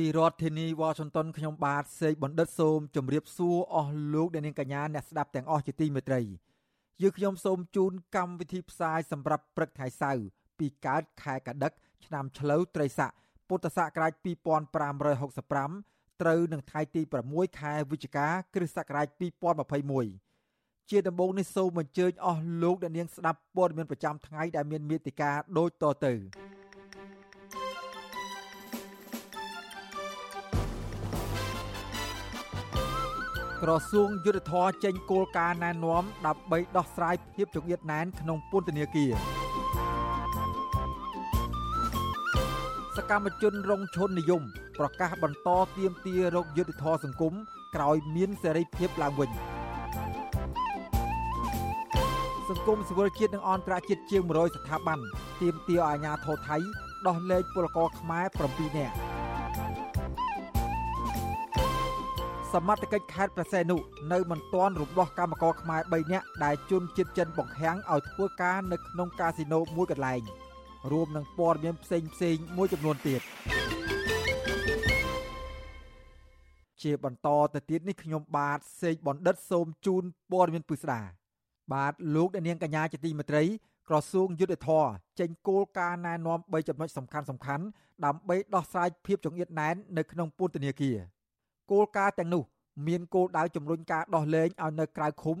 ពីរដ្ឋធានីវ៉ាស៊ីនតោនខ្ញុំបាទសេកបណ្ឌិតសូមជម្រាបសួរអស់លោកអ្នកនាងកញ្ញាអ្នកស្ដាប់ទាំងអស់ជាទីមេត្រីយើខ្ញុំសូមជូនកម្មវិធីផ្សាយសម្រាប់ព្រឹកថ្ងៃសៅរ៍ពីកើតខែកដិក ឆ្នាំឆ្លូវត្រីស័កពុទ្ធសករាជ2565ត្រូវនឹងថ្ងៃទី6ខែវិច្ឆិកា គ្រិស្តសករាជ2021ជាដំបូងនេះសូមអញ្ជើញអស់លោកអ្នកនាងស្ដាប់ព័ត៌មានប្រចាំថ្ងៃដែលមានមេតិការដូចតទៅ ក្រសួងយុទ្ធភ័ពចេញគោលការណ៍ណែនាំដើម្បីដោះស្រាយភាពចង្អៀតណែនក្នុងពន្ធនាគារសកម្មជនរងឈុននិយម ប្រកាសបន្តទៀមទារោគយុទ្ធធរសង្គមក្រោយមានសេរីភាពឡើងវិញសង្គមស៊ីវិលជាតិនិងអន្តរជាតិជាង100ស្ថាប័នទៀមទាអាជ្ញាធរថៃដោះលែងពលករខ្មែរ7នាក់ សមត្ថកិច្ចខេត្តប្រសេនុនៅមិនទាន់រំដោះកម្មករខ្មែរ3នាក់ដែលជន់ជាតិចិនបង្ខាំងឲ្យធ្វើការនៅក្នុងកាស៊ីណូមួយកន្លែងរួមនឹងព័ត៌មានផ្សេងផ្សេងមួយចំនួនទៀតជាបន្តទៅទៀតនេះខ្ញុំបាទសេកបណ្ឌិតសូមជូនព័ត៌មានពិស្ដាបាទលោកអ្នកនាងកញ្ញាជាទីមេត្រីក្រសួងយុទ្ធភ័ពចេញគោលការណ៍ណែនាំ3ចំណុចសំខាន់សំខាន់ដើម្បីដោះស្រាយភាពចង្អៀតណែននៅក្នុងពន្ធនាគារ គោលការណ៍ទាំងនោះ មានគោលដៅជំរុញការដោះលែងឲ្យនៅក្រៅឃុំ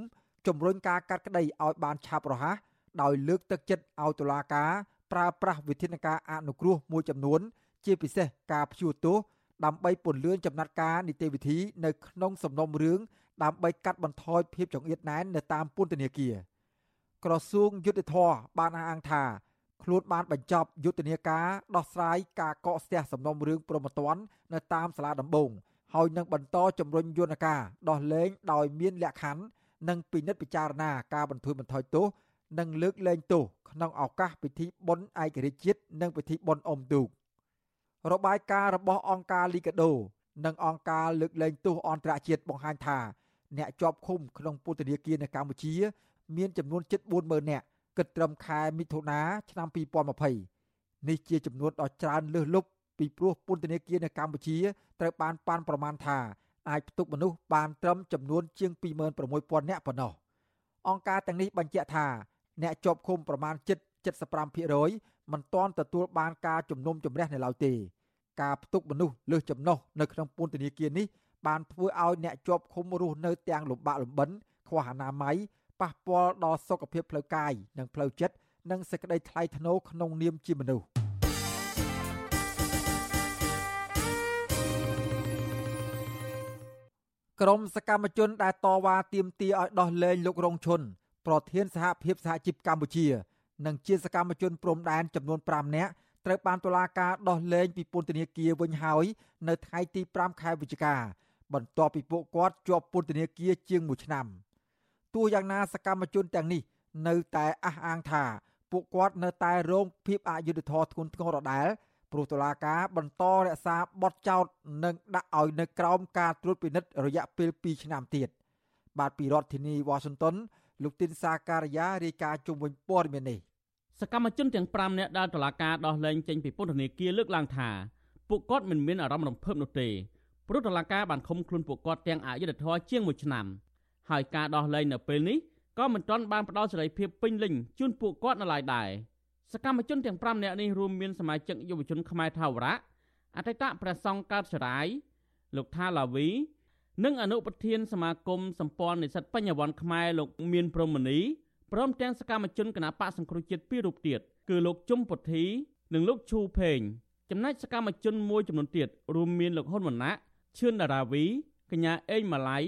ជំរុញការកាត់ក្តីឲ្យបានឆាប់រហ័សដោយលើកទឹកចិត្តឲ្យតុលាការប្រើប្រាស់វិធានការអនុគ្រោះមួយចំនួន ជាពិសេសការព្យួរទោសដើម្បីពន្លឿនចំណាត់ការនីតិវិធីនៅក្នុងសំណុំរឿងដើម្បីកាត់បន្ថយភាពចង្អៀតណែននៅតាមពន្ធនាគារក្រសួងយុទ្ធភ័ពបានអះអាងថាខ្លួនបានបញ្ចប់យុទ្ធនាការដោះស្រាយការកកស្ទះសំណុំរឿងប្រមត្តននៅតាមសាលាដំបង ហើយនឹងបន្តជំរុញយន្តការដោះលែងដោយមានលក្ខខណ្ឌនិងពិនិត្យពិចារណាការបន្ធូរបន្ថយទោសនិងលើកលែងទោសក្នុងឱកាសពិធីបុណ្យឯករាជ្យជាតិនិងពិធីបុណ្យអុំទូករបាយការណ៍របស់អង្គការលីកាដូនិងអង្គការលើកលែងទោសអន្តរជាតិបង្ហាញថាអ្នកជាប់ឃុំក្នុងពន្ធនាគារនៅកម្ពុជា មានចំនួនជិត40000នាក់គិតត្រឹមខែមិថុនាឆ្នាំ2020នេះជាចំនួនដ៏ច្រើនលើសលប់ ពីព្រោះពន្ធនាគារនៅកម្ពុជាត្រូវបានប៉ាន់ប្រមាណថាអាចផ្ទុកមនុស្សបានត្រឹមចំនួនជាង26000នាក់ប៉ុណ្ណោះអង្គការទាំងនេះបញ្ជាក់ថាអ្នកជាប់ឃុំប្រមាណជិត75%មិនទាន់ទទួលបានការជំនុំជម្រះនៅឡើយទេការផ្ទុកមនុស្សលើសចំណុះនៅក្នុងពន្ធនាគារនេះបានធ្វើឲ្យអ្នកជាប់ឃុំរស់នៅទាំងលំបាកលំបិនខ្វះអនាម័យប៉ះពាល់ដល់សុខភាពផ្លូវកាយនិងផ្លូវចិត្តនិងសេចក្តីថ្លៃថ្នូរក្នុងនាមជាមនុស្ស ក្រុមសកម្មជនដែលតវ៉ាទាមទារឲ្យដោះលែងលោករងឈុនប្រធានសហភាពសហជីពកម្ពុជា និងជាសកម្មជនព្រំដែនចំនួន5នាក់ត្រូវបានតុលាការដោះលែងពីពន្ធនាគារវិញហើយនៅថ្ងៃទី5ខែវិច្ឆិកាបន្ទាប់ពីពួកគាត់ជាប់ពន្ធនាគារជាង1ឆ្នាំទោះយ៉ាងណាសកម្មជនទាំងនេះនៅតែអះអាងថាពួកគាត់នៅតែរងភាពអយុត្តិធម៌ធ្ងន់ធ្ងរដដែល ព្រោះតុលាការបន្តរក្សាបទចោទនិងដាក់ឲ្យនៅក្រោមការត្រួតពិនិត្យរយៈពេល2ឆ្នាំទៀតបាទពីរដ្ឋធានីវ៉ាស៊ីនតោនលោកទីនសាការីយ៉ារាយការណ៍ជុំវិញព័ត៌មាននេះសកម្មជនទាំង5នាក់ដែលតុលាការដោះលែងចេញពីពន្ធនាគារលើកឡើងថាពួកគាត់មិនមានអារម្មណ៍រំភើបនោះទេព្រោះតុលាការបានឃុំខ្លួនពួកគាត់ទាំងអយុធធរជាង1ឆ្នាំហើយការដោះលែងនៅពេលនេះក៏មិនទាន់បានផ្ដល់សេរីភាពពេញលេញជូនពួកគាត់នៅឡើយដែរ សកម្មជនទាំង5នាក់នេះរួមមានសមាជិកយុវជនខ្មែរថាវរៈអតីតព្រះសង្ឃកើតចរាយលោកថាឡាវី និងអនុប្រធានសមាគមសម្ព័ន្ធនិស្សិតបញ្ញវន្តខ្មែរលោកមានព្រមនីព្រមទាំងសកម្មជនគណបកសង្គ្រោះជាតិពីររូបទៀតគឺលោកជុំពុទ្ធីនិងលោកឈូផេងចំណែកសកម្មជនមួយចំនួនទៀតរួមមានលោកហ៊ុនម៉ាណែតឈឿនដារាវីកញ្ញាអេងម៉ាឡៃ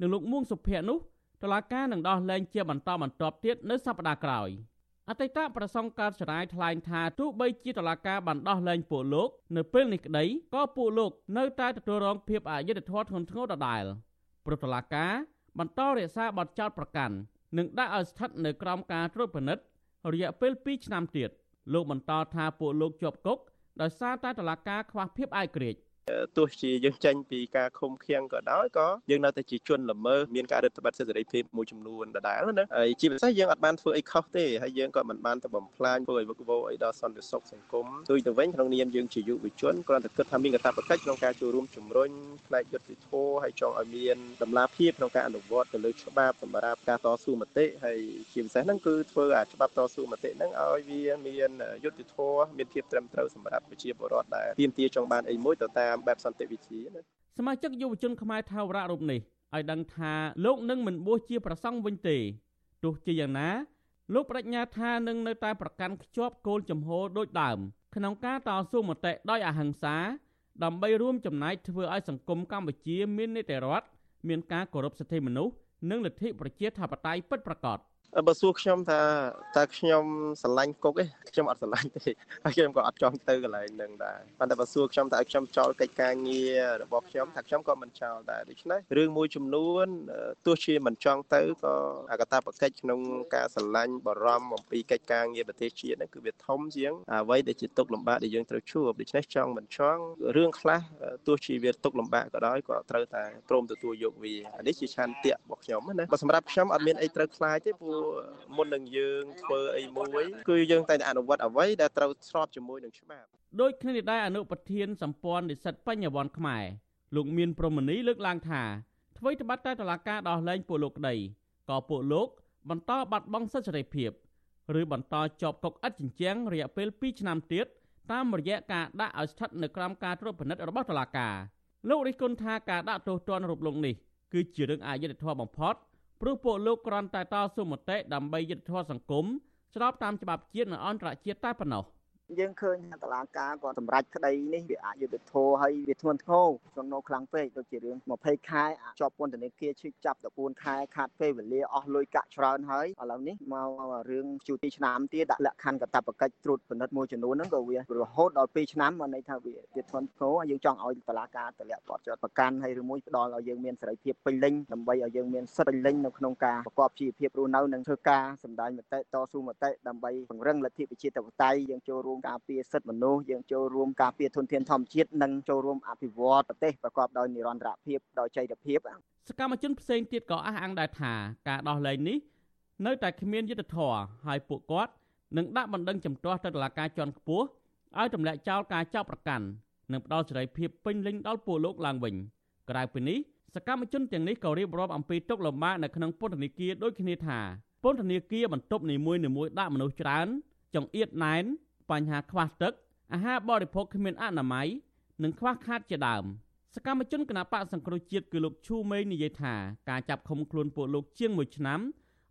និងលោកមួងសុភ័ក្រនោះតឡាការនឹងដោះលែងជាបន្តបន្ទាប់ទៀតនៅសប្តាហ៍ក្រោយ។ អតីតប្រសង់កើតចរាយថ្លែងថាទោះបីជាតឡាការបានដោះលែងពួកលោកនៅពេលនេះក្តីក៏ពួកលោកនៅតែទទួលរងភាពអយុត្តិធម៌ធ្ងន់ធ្ងរដដែលព្រោះតុលាការបន្តរក្សាបទចោទប្រកាន់និងដាក់ឲ្យស្ថិតនៅក្រោមការត្រួតពិនិត្យរយៈពេល2ឆ្នាំទៀតលោកបន្តថាពួកលោកជាប់គុកដោយសារតែតុលាការខ្វះភាពឯករាជ្យ ទោះជាយើងចេញពីការឃុំឃាំងក៏ដោយក៏យើងនៅតែជាជនល្មើសមានការរឹតបន្តឹងសិទ្ធិសេរីភាពមួយចំនួនដដែលណាហើយជាពិសេសយើងអត់បានធ្វើអីខុសទេហើយយើងក៏មិនបានទៅបំផ្លាញធ្វើឲ្យវឹកវរអីដល់សន្តិសុខសង្គមដូចទៅវិញក្នុងនាមយើងជាយុវជនគ្រាន់តែគិតថាមានកាតព្វកិច្ចក្នុងការចូលរួមជំរុញផ្នែកយុត្តិធម៌ហើយចង់ឲ្យមានតម្លាភាពក្នុងការអនុវត្តទៅលើច្បាប់សម្រាប់ការតស៊ូមតិហើយជាពិសេសហ្នឹងគឺធ្វើឲ្យច្បាប់តស៊ូមតិហ្នឹងឲ្យវាមានយុត្តិធម៌មានភាពត្រឹមត្រូវសម្រាប់ប្រជាពលរដ្ឋដែលទាមទារចង់បានអីមួយទៅតាមបែបសន្តិវិធីណាសមាជិកយុវជនខ្មែរថាវរៈរូបនេះឲ្យដឹងថាលោកនឹងមិនបួសជាប្រសង់វិញទេទោះជាយ៉ាងណាលោកបដិញ្ញាថានឹងនៅតែប្រកាន់ខ្ជាប់គោលជំហរដូចដើមក្នុងការតស៊ូមតិដោយអហិង្សា ដើម្បីរួមចំណែកធ្វើឲ្យសង្គមកម្ពុជាមាននីតិរដ្ឋមានការគោរពសិទ្ធិមនុស្សនិងលទ្ធិប្រជាធិបតេយ្យពិតប្រាកដ។ បើសួរខ្ញុំថាតើខ្ញុំស្រឡាញ់គុកទេខ្ញុំអត់ស្រឡាញ់ទេហើយខ្ញុំក៏អត់ចង់ទៅកន្លែងហ្នឹងដែរប៉ុន្តែបើសួរខ្ញុំថាឲ្យខ្ញុំចោលកិច្ចការងាររបស់ខ្ញុំថាខ្ញុំក៏មិនចោលដែរដូច្នេះរឿងមួយចំនួនទោះជាមិនចង់ទៅក៏អកតាបកិច្ចក្នុងការស្រឡាញ់បារម្ភអំពីកិច្ចការងារប្រទេសជាតិហ្នឹងគឺវាធំជាងអ្វីដែលជាទុកលំបាកដែលយើងត្រូវជួបដូច្នេះចង់មិនចង់រឿងខ្លះទោះជាវាទុកលំបាកក៏ដោយក៏ត្រូវតែព្រមទទួលយកវានេះជាឆន្ទៈរបស់ខ្ញុំណាបើសម្រាប់ខ្ញុំអត់មានអីត្រូវខ្លាចទេព្រោះមុននឹងយើងធ្វើអីមួយគឺយើងតែអនុវត្តអ្វីដែលត្រូវស្របជាមួយនឹងច្បាប់ដូចគ្នានេះដែរអនុប្រធានសម្ព័ន្ធនិស្សិតបញ្ញវន្តខ្មែរលោកមានព្រមនីលើកឡើងថាអ្វីត្បិតតែតឡាការដោះលែងពួកលោកក្តីក៏ពួកលោកបន្តបាត់បង់សិទ្ធិសេរីភាពឬបន្តជាប់គុកឥតជញ្ជាំងរយៈពេល2ឆ្នាំទៀតតាមរយៈការដាក់ឲ្យស្ថិតនៅក្រោមការត្រួតពិនិត្យរបស់តុលាការលោករិះគន់ថាការដាក់ទោសទណ្ឌរូបលោកនេះគឺជារឿងអយុត្តិធម៌បំផុត ព្រោះពួកលោកគ្រាន់តែតស៊ូមតិដើម្បីយុត្តិធម៌សង្គមស្របតាមច្បាប់ជាតិនិងអន្តរជាតិតែប៉ុណ្ណោះ។ យើងឃើញថាតឡាការគាត់សម្រេចក្តីនេះវាអយុត្តិធម៌ហើយវាធ្ងន់ធ្ងរក្នុងនោះខ្លាំងពេកដូចជារឿង20ខែជាប់ពន្ធនាគារឈឺចាប់14ខែខាត់ពេលវេលាអស់លុយកាក់ច្រើនហើយឥឡូវនេះមករឿងជួទីឆ្នាំទៀតដាក់លក្ខខណ្ឌកតបកិច្ចត្រួតពិនិត្យមួយចំនួនហ្នឹងក៏វារហូតដល់2ឆ្នាំមកន័យថាវាវាធ្ងន់ធ្ងរយើងចង់ឲ្យតឡាការតម្លាក់បទចោតប្រកាន់ហើយឬមួយផ្ដល់ឲ្យយើងមានសេរីភាពពេញលេញដើម្បីឲ្យយើងមានសិទ្ធិពេញលេញនៅក្នុងការប្រកបជីវភាពរស់នៅនិងធ្វើការសម្ដែងមតិតស៊ូមតិដើម្បីពង្រឹងលទ្ធិប្រជាធិបតេយ្យយើងចូលរួមការពារសិទ្ធិមនុស្សយើងចូលរួមការពារធនធានធម្មជាតិនិងចូលរួមអភិវឌ្ឍប្រទេសប្រកបដោយនិរន្តរភាពដោយចីរភាពសកម្មជនផ្សេងទៀតក៏អះអាងដែរថាការដោះលែងនេះនៅតែគ្មានយុត្តិធម៌ហើយពួកគាត់នឹងដាក់បណ្ដឹងចំទាស់ទៅតុលាការជាន់ខ្ពស់ឲ្យទម្លាក់ចោលការចាប់ប្រកាន់និងផ្ដល់សេរីភាពពេញលេញដល់ពួកលោកឡើងវិញក្រៅពីនេះសកម្មជនទាំងនេះក៏រៀបរាប់អំពីទុកលំបាកនៅក្នុងពន្ធនាគារដូចគ្នាថាពន្ធនាគារបន្ទប់នីមួយៗដាក់មនុស្សច្រើនចង្អៀតណែន បញ្ហាខ្វះទឹកអាហារបរិភោគគ្មានអនាម័យនិងខ្វះខាតជាដើមសកម្មជនគណបកសង្គ្រោះជាតិគឺលោកឈូមេងនិយាយថាការចាប់ឃុំខ្លួនពួកលោកជាង1ឆ្នាំ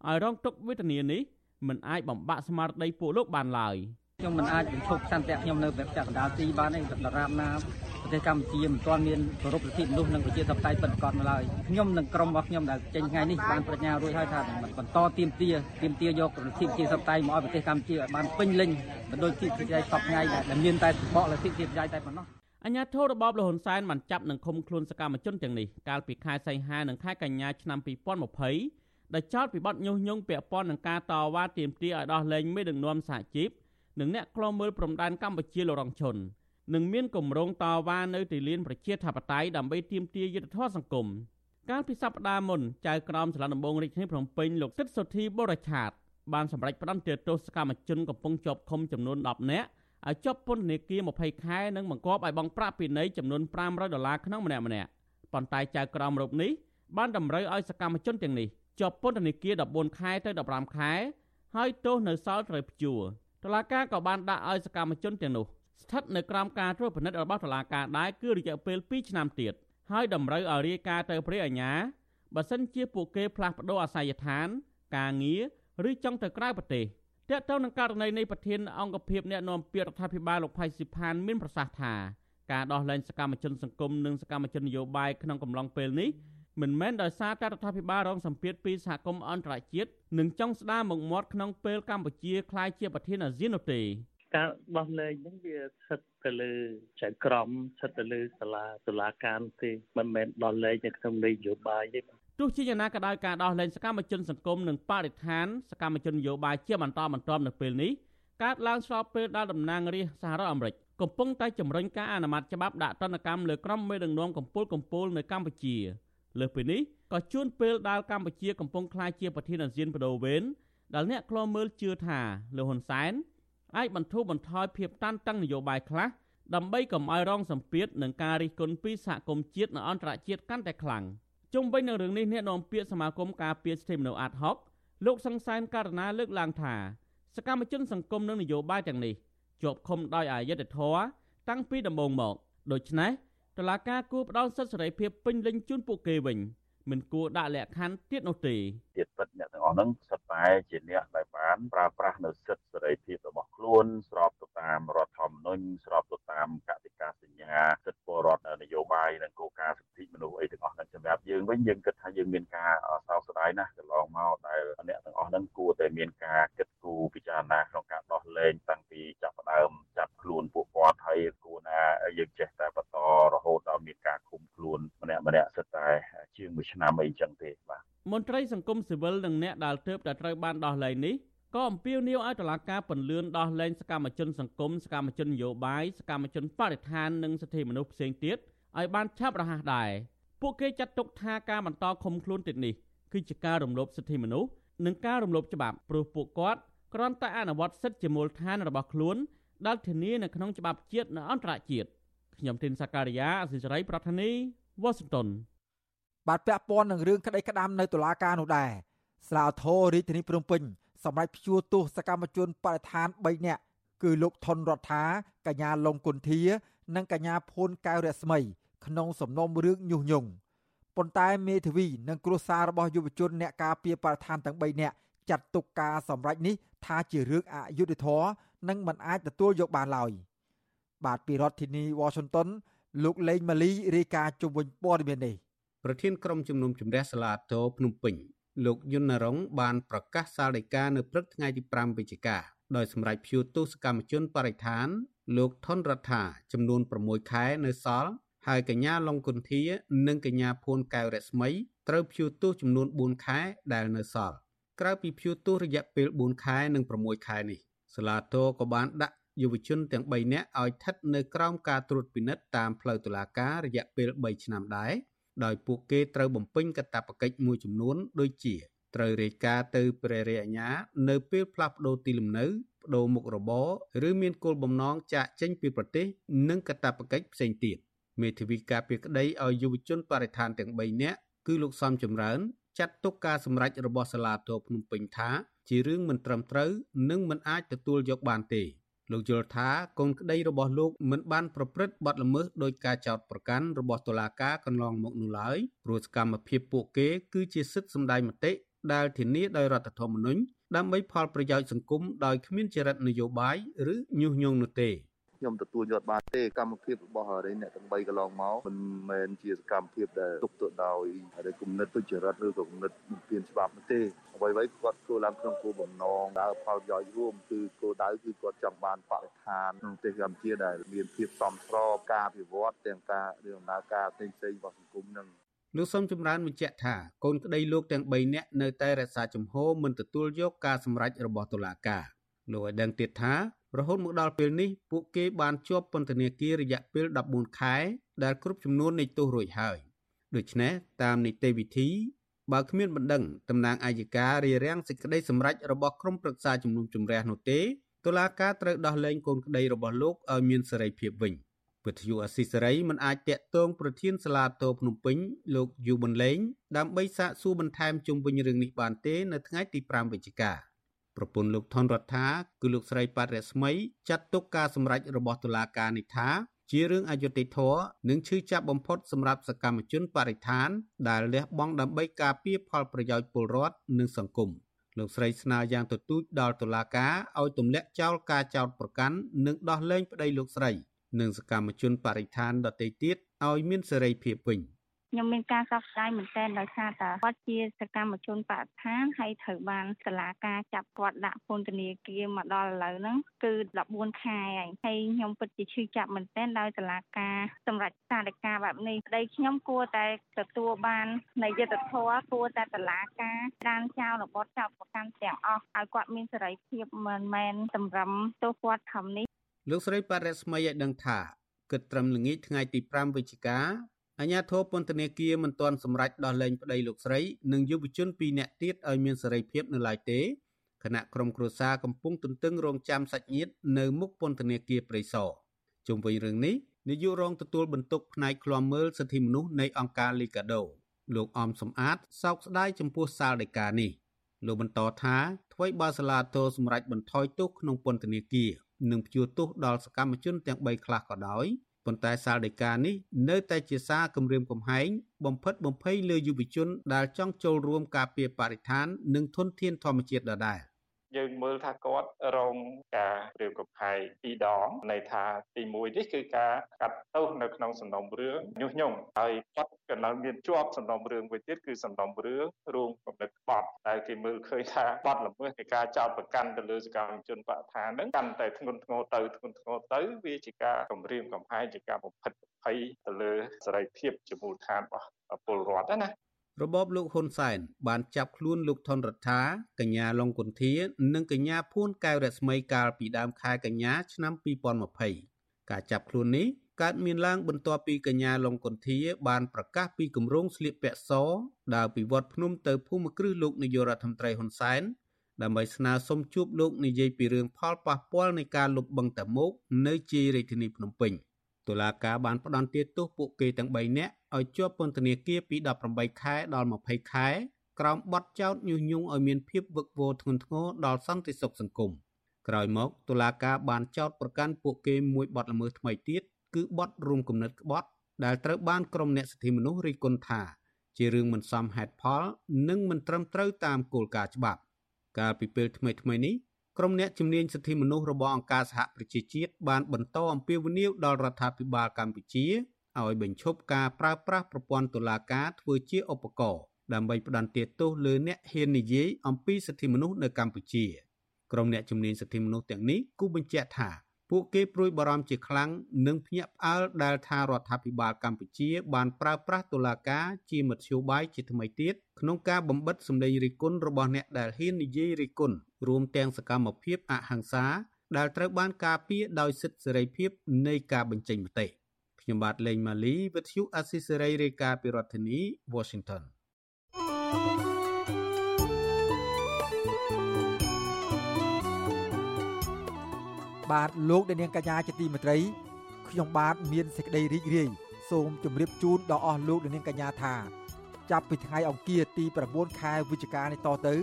ឲ្យរងទុក្ខវេទនានេះមិនអាចបំបាក់ស្មារតីពួកលោកបានឡើយ។ខ្ញុំមិនអាចបញ្ឈប់សន្តិភាពខ្ញុំនៅប្រទេសកណ្ដាលទីបានទេដរាបណាប្រទេសកម្ពុជាមិនទាន់មានគោរពសិទ្ធិមនុស្សនិងប្រជាធិបតេយ្យពិតប្រាកដនៅឡើយខ្ញុំនិងក្រុមរបស់ខ្ញុំដែលចេញថ្ងៃនេះបានប្រាជ្ញារួចហើយថាបន្តទៀមទាទៀមទាយកលទ្ធិប្រជាធិបតេយ្យមកឲ្យប្រទេសកម្ពុជាឲ្យបានពេញលេញ មិនដូចទីប្រជាសពថ្ងៃដែលមានតែបកលទ្ធិប្រជាធិបតេយ្យតែប៉ុណ្ណោះអញ្ញាធិរបបលហ៊ុនសែនបានចាប់និងឃុំខ្លួនសកម្មជនទាំងនេះកាលពីខែសីហានិងខែកញ្ញាឆ្នាំ2020ដែលចោទពីបទញុះញង់ពាក់ព័ន្ធនឹងការតវ៉ាទាមទារឲ្យដោះលែងមេដឹកនាំសហជីពនិងអ្នកខ្លំមើលព្រំដែនកម្ពុជាលរងឈុននឹងមានគម្រោងតវ៉ានៅទីលានប្រជាធិបតេយ្យដើម្បីទាមទារយុត្តិធម៌សង្គមកាលពីសប្តាហ៍មុនចៅក្រមសាលាដំបងរាជធានីភ្នំពេញលោកសិទ្ធសុធីបរិឆាត បានសម្រេចផ្តន្ទាទោសសកម្មជនកំពុងជាប់ឃុំចំនួន10នាក់ឲ្យជាប់ពន្ធនាគារ20ខែនិងបង្គាប់ឲ្យបង់ប្រាក់ពិន័យចំនួន500ដុល្លារក្នុងម្នាក់ម្នាក់ប៉ុន្តែចៅក្រមរូបនេះបានតម្រូវឲ្យសកម្មជនទាំងនេះជាប់ពន្ធនាគារ14ខែទៅ15ខែហើយទោសនៅសល់ត្រូវព្យួរតុលាការក៏បានដាក់ឲ្យសកម្មជនទាំងនោះស្ថិតនៅក្រោមការត្រួតពិនិត្យរបស់តុលាការដែរគឺរយៈពេល2ឆ្នាំទៀតហើយតម្រូវឲ្យរាយការណ៍ទៅព្រះអាជ្ញាបើសិនជាពួកគេផ្លាស់ប្តូរអាសយដ្ឋាន ការងារ ឬចង់ទៅក្រៅប្រទេសតើតើនឹងករណីនៃប្រធានអង្គភិបអ្នកនាំពាក្យរដ្ឋាភិបាលលោកផៃស៊ីផានមានប្រសាសន៍ថាការដោះលែងសកម្មជនសង្គមនិងសកម្មជននយោបាយក្នុងកំឡុងពេលនេះមិនមែនដោយសារតែរដ្ឋាភិបាលរងសម្ពាធពីសហគមន៍អន្តរជាតិនិងចង់ស្ដារមុខមាត់ក្នុងពេលកម្ពុជាក្លាយជាប្រធានអាស៊ាននោះទេការដោះលែងហ្នឹងវាស្ថិតទៅលើចៅក្រមស្ថិតទៅលើសាលាតុលាការទេមិនមែនដោះលែងនៅក្នុងនយោបាយទេ ទោះជាយ៉ាងណាក៏ដោយការដោះលែងសកម្មជនសង្គមនិងបរិស្ថានសកម្មជននយោបាយជាបន្តបន្ទាប់នៅពេលនេះកើតឡើងស្របពេលដែលតំណាងរាស្ត្រសហរដ្ឋអាមេរិកកំពុងតែជំរុញការអនុម័តច្បាប់ដាក់ទណ្ឌកម្មលើក្រុមមេដឹកនាំកម្ពុជាកម្ពុជានៅកម្ពុជាលើសពីនេះក៏ជួនពេលដែលកម្ពុជាកំពុងក្លាយជាប្រធានអាស៊ានបដូវវេនដែលអ្នកខ្លោមើលជឿថាលោកហ៊ុនសែនអាចបន្ធូរបន្ថយភាពតានតឹងនយោបាយខ្លះដើម្បីកុំឲ្យរងសម្ពាធនឹងការរិះគន់ពីសហគមន៍ជាតិនិងអន្តរជាតិកាន់តែខ្លាំងជុំ វិញនឹងរឿងនេះអ្នកនាំពាក្យសមាគមការពារសិទ្ធិមនុស្សអាត់ហុកលោកសង្សានករណីលើកឡើងថាសកម្មជនសង្គមនិងនយោបាយទាំងនេះជាប់ឃុំដោយអយុត្តិធម៌តាំងពីដំបូងមកដូច្នេះតឡាការគួរផ្ដល់សិទ្ធិសេរីភាពពេញលេញជូនពួកគេវិញ មិនគួរដាក់លក្ខខណ្ឌទៀតនោះទេទៀតពិតអ្នកទាំងអស់ហ្នឹងសិតតែជាអ្នកដែលបានប្រើប្រាស់នៅសិទ្ធិសេរីភាពរបស់ខ្លួនស្របទៅតាមរដ្ឋធម្មនុញ្ញស្របទៅតាមកតិកាសញ្ញាសិទ្ធិពលរដ្ឋនយោបាយនិងគោលការណ៍សិទ្ធិមនុស្សអីទាំងអស់ហ្នឹងសម្រាប់យើងវិញយើងគិតថាយើងមានការសោកស្ដាយណាស់កន្លងមកដែលអ្នកទាំងអស់ហ្នឹងគួរតែមានការគិតគូរពិចារណាក្នុងការដោះលែងតាំងពីចាប់ផ្ដើមចាប់ខ្លួនពួកគាត់ហើយគួរណាយើងចេះតែបន្តរហូតដល់មានការឃុំខ្លួនម្នាក់ម្នាក់សិតតែជាង មួយឆ្នាំអីចឹងទេបាទមន្ត្រីសង្គមស៊ីវិលនិងអ្នកដែលទើបតែត្រូវបានដោះលែងនេះក៏អំពាវនាវឲ្យតុលាការពន្លឿនដោះលែងសកម្មជនសង្គមសកម្មជននយោបាយសកម្មជនបរិស្ថាននិងសិទ្ធិមនុស្សផ្សេងទៀតឲ្យបានឆាប់រហ័សដែរពួកគេចាត់ទុកថាការបន្តឃុំខ្លួនទៀតនេះគឺជាការរំលោភសិទ្ធិមនុស្សនិងការរំលោភច្បាប់ព្រោះពួកគាត់គ្រាន់តែអនុវត្តសិទ្ធិជាមូលដ្ឋានរបស់ខ្លួនដែលធានានៅក្នុងច្បាប់ជាតិនិងអន្តរជាតិខ្ញុំទីនសាការីយ៉ាអសិសរីប្រធានីវ៉ាស៊ីនតោន បាទពាក់ព័ន្ធនឹងរឿងក្តីក្តាំនៅតុលាការនោះដែរស្រាវធររាជធានីភ្នំពេញសម្រាប់ព្យួរទោសសកម្មជនបរិស្ថាន3នាក់គឺលោកថនរដ្ឋាកញ្ញាលងគុន្ធា និងកញ្ញាភួនកៅរស្មី ក្នុងសំណុំរឿងញុះញង់ប៉ុន្តែមេធាវីនិងគ្រួសាររបស់យុវជនអ្នកការពារបរិស្ថានទាំង3នាក់ចាត់ទុកការសម្រេចនេះថាជារឿងអយុត្តិធម៌និងមិនអាចទទួលយកបានឡើយបាទពីរដ្ឋធានី Washington លោកលេងម៉ាលីរាយការណ៍ជុំវិញព័ត៌មាននេះ ប្រធានក្រុមជំនុំជម្រះសាលាតោភ្នំពេញលោកយុននរងបានប្រកាសសាលដីកានៅព្រឹកថ្ងៃទី5វិច្ឆិកាដោយសម្រេចព្យួរទោសកម្មជនបរិស្ថាន លោកថនរដ្ឋាចំនួន6ខែនៅសល់ហើយកញ្ញាឡុងគុន្ធា និងកញ្ញាភួនកែវរស្មីត្រូវព្យួរទោសចំនួន4ខែដែលនៅសល់ក្រៅពីព្យួរទោសរយៈពេល4ខែនិង6ខែនេះសាលាតោក៏បានដាក់យុវជនទាំង3នាក់ឲ្យស្ថិតនៅក្រោមការត្រួតពិនិត្យតាមផ្លូវតុលាការរយៈពេល3ឆ្នាំដែរ ដោយពួកគេត្រូវបំពេញកាតព្វកិច្ចមួយចំនួន ដូចជាត្រូវរាយការណ៍ទៅព្រះរាជអាជ្ញានៅពេលផ្លាស់ប្តូរទីលំនៅបដូរមុខរបរឬមានគោលបំណងចាកចេញពីប្រទេស និងកាតព្វកិច្ចផ្សេងទៀតមេធាវីការពីក្តីឲ្យយុវជនបរិស្ថានទាំង3នាក់គឺលោកសំចម្រើនចាត់ទុកការសម្រេចរបស់សាលាតោភ្នំពេញថា ជារឿងមិនត្រឹមត្រូវនិងមិនអាចទទួលយកបានទេ លោកយល់ថាកូនក្តីរបស់លោកមិនបានប្រព្រឹត្តបទល្មើសដោយការចោទប្រកាន់របស់តុលាការកន្លងមកនោះឡើយព្រោះសកម្មភាពពួកគេគឺជាសិទ្ធិសម្ដែងមតិដែលធានាដោយរដ្ឋធម្មនុញ្ញដើម្បីផលប្រយោជន៍សង្គមដោយគ្មានចរិតនយោបាយឬញុះញង់នោះទេ ខ្ញុំទទួលយកបានទេកម្មភាពរបស់រេអ្នកទាំង3កន្លងមកមិនមែនជាសកម្មភាពដែលទុកទៅដោយគំនិតទុច្ចរិតឬក៏គំនិតបំពានច្បាប់នោះទេអ្វីៗគាត់ធ្វើឡើងក្នុងគោលបំណងដើរផលប្រយោជន៍រួមគឺគោលដៅគឺគាត់ចង់បានបរិស្ថានក្នុងប្រទេសកម្ពុជាដែលមានភាពសមស្របការអភិវឌ្ឍទាំងការរឿងដំណើរការផ្សេងៗរបស់សង្គមនឹងលោកសំចម្រើនបញ្ជាក់ថាកូនក្តីលោកទាំង3នាក់នៅតែរក្សាជំហរមិនទទួលយកការសម្រេចរបស់តុលាការលោកឲ្យដឹងទៀតថា រហូតមកដល់ពេលនេះពួកគេបានជាប់ពន្ធនាគាររយៈពេល14ខែ ដែលគ្រប់ចំនួននៃទោសរួចហើយដូច្នេះតាមនីតិវិធីបើគ្មានបណ្ដឹងតំណាងអាយការារាំងសេចក្តីសម្រេចរបស់ក្រុមប្រឹក្សាជំនុំជម្រះនោះទេតុលាការត្រូវដោះលែងកូនក្តីរបស់លោកឲ្យមានសេរីភាពវិញវិទ្យុអស៊ីសេរីមិនអាចតាក់ទងប្រធានសាលាតោភ្នំពេញលោកយូប៊ុនលេងដើម្បីសាកសួរបន្ថែមជុំវិញរឿងនេះបានទេ នៅថ្ងៃទី5វិច្ឆិកា ប្រពន្ធលោកថនរដ្ឋាគឺលោកស្រីប៉ាត់រស្មីចាត់ទុកការសម្រេចរបស់តុលាការនេះថាជារឿងអយុត្តិធម៌និងឈឺចាប់បំផុតសម្រាប់សកម្មជនបរិស្ថាន ដែលលះបង់ដើម្បីការពារផលប្រយោជន៍ពលរដ្ឋនិងសង្គមលោកស្រីស្នើយ៉ាងទទូចដល់តុលាការឲ្យទម្លាក់ចោលការចោទប្រកាន់និងដោះលែងប្តីលោកស្រី និងសកម្មជនបរិស្ថានដទៃទៀតឲ្យមានសេរីភាពវិញ ខ្ញុំមានការសោកស្ដាយមែនទែនដោយសារតែគាត់ជាសកម្មជនបរិស្ថានហើយត្រូវបានសាលាការចាប់គាត់ដាក់ពន្ធនាគារមកដល់ឥឡូវហ្នឹងគឺ14ខែហើយហើយខ្ញុំពិតជាឈឺចាប់មែនទែនដោយសាលាការសម្រាប់សាលការបែបនេះប្តីខ្ញុំគួរតែទទួលបាននៃយុត្តិធម៌គួរតែសាលាការដានចោលរបបចោលប្រកាន់ទាំងអស់ឲ្យគាត់មានសេរីភាពមិនមែនសម្រឹមទោសគាត់ខំនេះលោកស្រីបរិស្មីឲ្យដឹងថាគិតត្រឹមល្ងាចថ្ងៃទី5វិច្ឆិកា អាជ្ញាធរពន្ធនាគារមិនទាន់សម្រេចដោះលែងប្តីលោកស្រីនិងយុវជន2នាក់ទៀតឲ្យមានសេរីភាពនៅឡើយទេគណៈក្រុមគ្រួសារកំពុងទន្ទឹងរង់ចាំសាច់ញាតិនៅមុខពន្ធនាគារព្រៃសរជុំវិញរឿងនេះនាយករងទទួលបន្ទុកផ្នែកឃ្លាំមើលសិទ្ធិមនុស្សនៃអង្គការ Liga do លោកអមសំអាតសោកស្ដាយចំពោះសាលដីកានេះលោកបន្តថាថ្មីបើសាលាតោសម្រេចបន្ថយទោសក្នុងពន្ធនាគារនិងព្យួរទោសដល់សកម្មជនទាំង3ខ្លះក៏ដោយ ប៉ុន្តែសាលដីកានេះនៅតែជាសារគម្រាមកំហែងបំផិតបំភ័យលើយុវជនដែលចង់ចូលរួមការពារបរិស្ថាន និងធនធានធម្មជាតិដដែល។ យើងមើលថាគាត់រងការរៀបកំហែងពីរដងន័យថាទី1នេះគឺការកាត់ទោសនៅក្នុងសំណុំរឿងញុះញង់ហើយគាត់ក៏នៅមានជាប់សំណុំរឿងមួយទៀតគឺសំណុំរឿងរួមកំណត់បត់ដែលគេមើលឃើញថាបត់ល្មើសនៃការចោទប្រកាន់ទៅលើសកម្មជនបរិស្ថានហ្នឹងកាន់តែធ្ងន់ធ្ងរទៅធ្ងន់ធ្ងរទៅវាជាការគំរាមកំហែងជាការបំផិតបំភ័យទៅលើសេរីភាពជាមូលដ្ឋានរបស់ពលរដ្ឋណា របបលោកហ៊ុនសែនបានចាប់ខ្លួនលោកថនរដ្ឋាកញ្ញាឡុងគុន្ធា និងកញ្ញាភួនកែវរស្មីកាលពីដើមខែកញ្ញាឆ្នាំ2020ការចាប់ខ្លួននេះកើតមានឡើងបន្ទាប់ពីកញ្ញាឡុងគុន្ធា បានប្រកាសពីគម្រោងស្លៀកពាក់សដើរពីវត្តភ្នំទៅភូមិគ្រឹះលោកនាយករដ្ឋមន្ត្រីហ៊ុនសែនដើម្បីស្នើសុំជួបលោកនិយាយពីរឿងផលប៉ះពាល់នៃការលុបបង្កតមោកនៅជាយរាជធានីភ្នំពេញ តុលាការបានផ្តន្ទាទោសពួកគេទាំង3នាក់ឲ្យជាប់ពន្ធនាគារពី18ខែដល់20ខែក្រោមបទចោទញុះញង់ឲ្យមានភាពវឹកវរធ្ងន់ធ្ងរដល់សន្តិសុខសង្គមក្រោយមកតុលាការបានចោទប្រកាន់ពួកគេមួយបទល្មើសថ្មីទៀតគឺបទរួមគំនិតក្បត់ដែលត្រូវបានក្រុមអ្នកសិទ្ធិមនុស្សរិះគន់ថា ជារឿងមិនសមហេតុផល និងមិនត្រឹមត្រូវតាមគោលការណ៍ច្បាប់ កាលពីពេលថ្មីៗនេះ ក្រុមអ្នកជំនាញសិទ្ធិមនុស្សរបស់អង្គការសហប្រជាជាតិបានបន្តអំពាវនាវដល់រដ្ឋាភិបាលកម្ពុជាឲ្យបញ្ឈប់ការប្រើប្រាស់ប្រព័ន្ធតុលាការធ្វើជាឧបករណ៍ដើម្បីផ្ដន្ទាទោសលើអ្នកហ៊ាននិយាយអំពីសិទ្ធិមនុស្សនៅកម្ពុជាក្រុមអ្នកជំនាញសិទ្ធិមនុស្សទាំងនេះគូបញ្ជាក់ថា ពួកគេព្រួយបារម្ភជាខ្លាំងនិងភ្ញាក់ផ្អើលដែលថារដ្ឋាភិបាលកម្ពុជាបានប្រើប្រាស់តុលាការជាមធ្យោបាយជាថ្មីទៀតក្នុងការបំបិតសម្លេងរិះគន់របស់អ្នកដែលហ៊ាននិយាយរិះគន់រួមទាំងសកម្មភាពអហិង្សាដែលត្រូវបានការពារដោយសិទ្ធិសេរីភាពនៃការបញ្ចេញមតិខ្ញុំបាទលេងម៉ាលីវិទ្យុអស៊ីសេរីរាយការណ៍ពីរដ្ឋធានី Washington បាទលោកអ្នកនាងកញ្ញាជាទីមេត្រីខ្ញុំបាទមានសេចក្តីរីករាយសូមជម្រាបជូនដល់អស់លោកអ្នកនាងកញ្ញាថាចាប់ពីថ្ងៃអង្គារទី9ខែវិច្ឆិកានេះតទៅ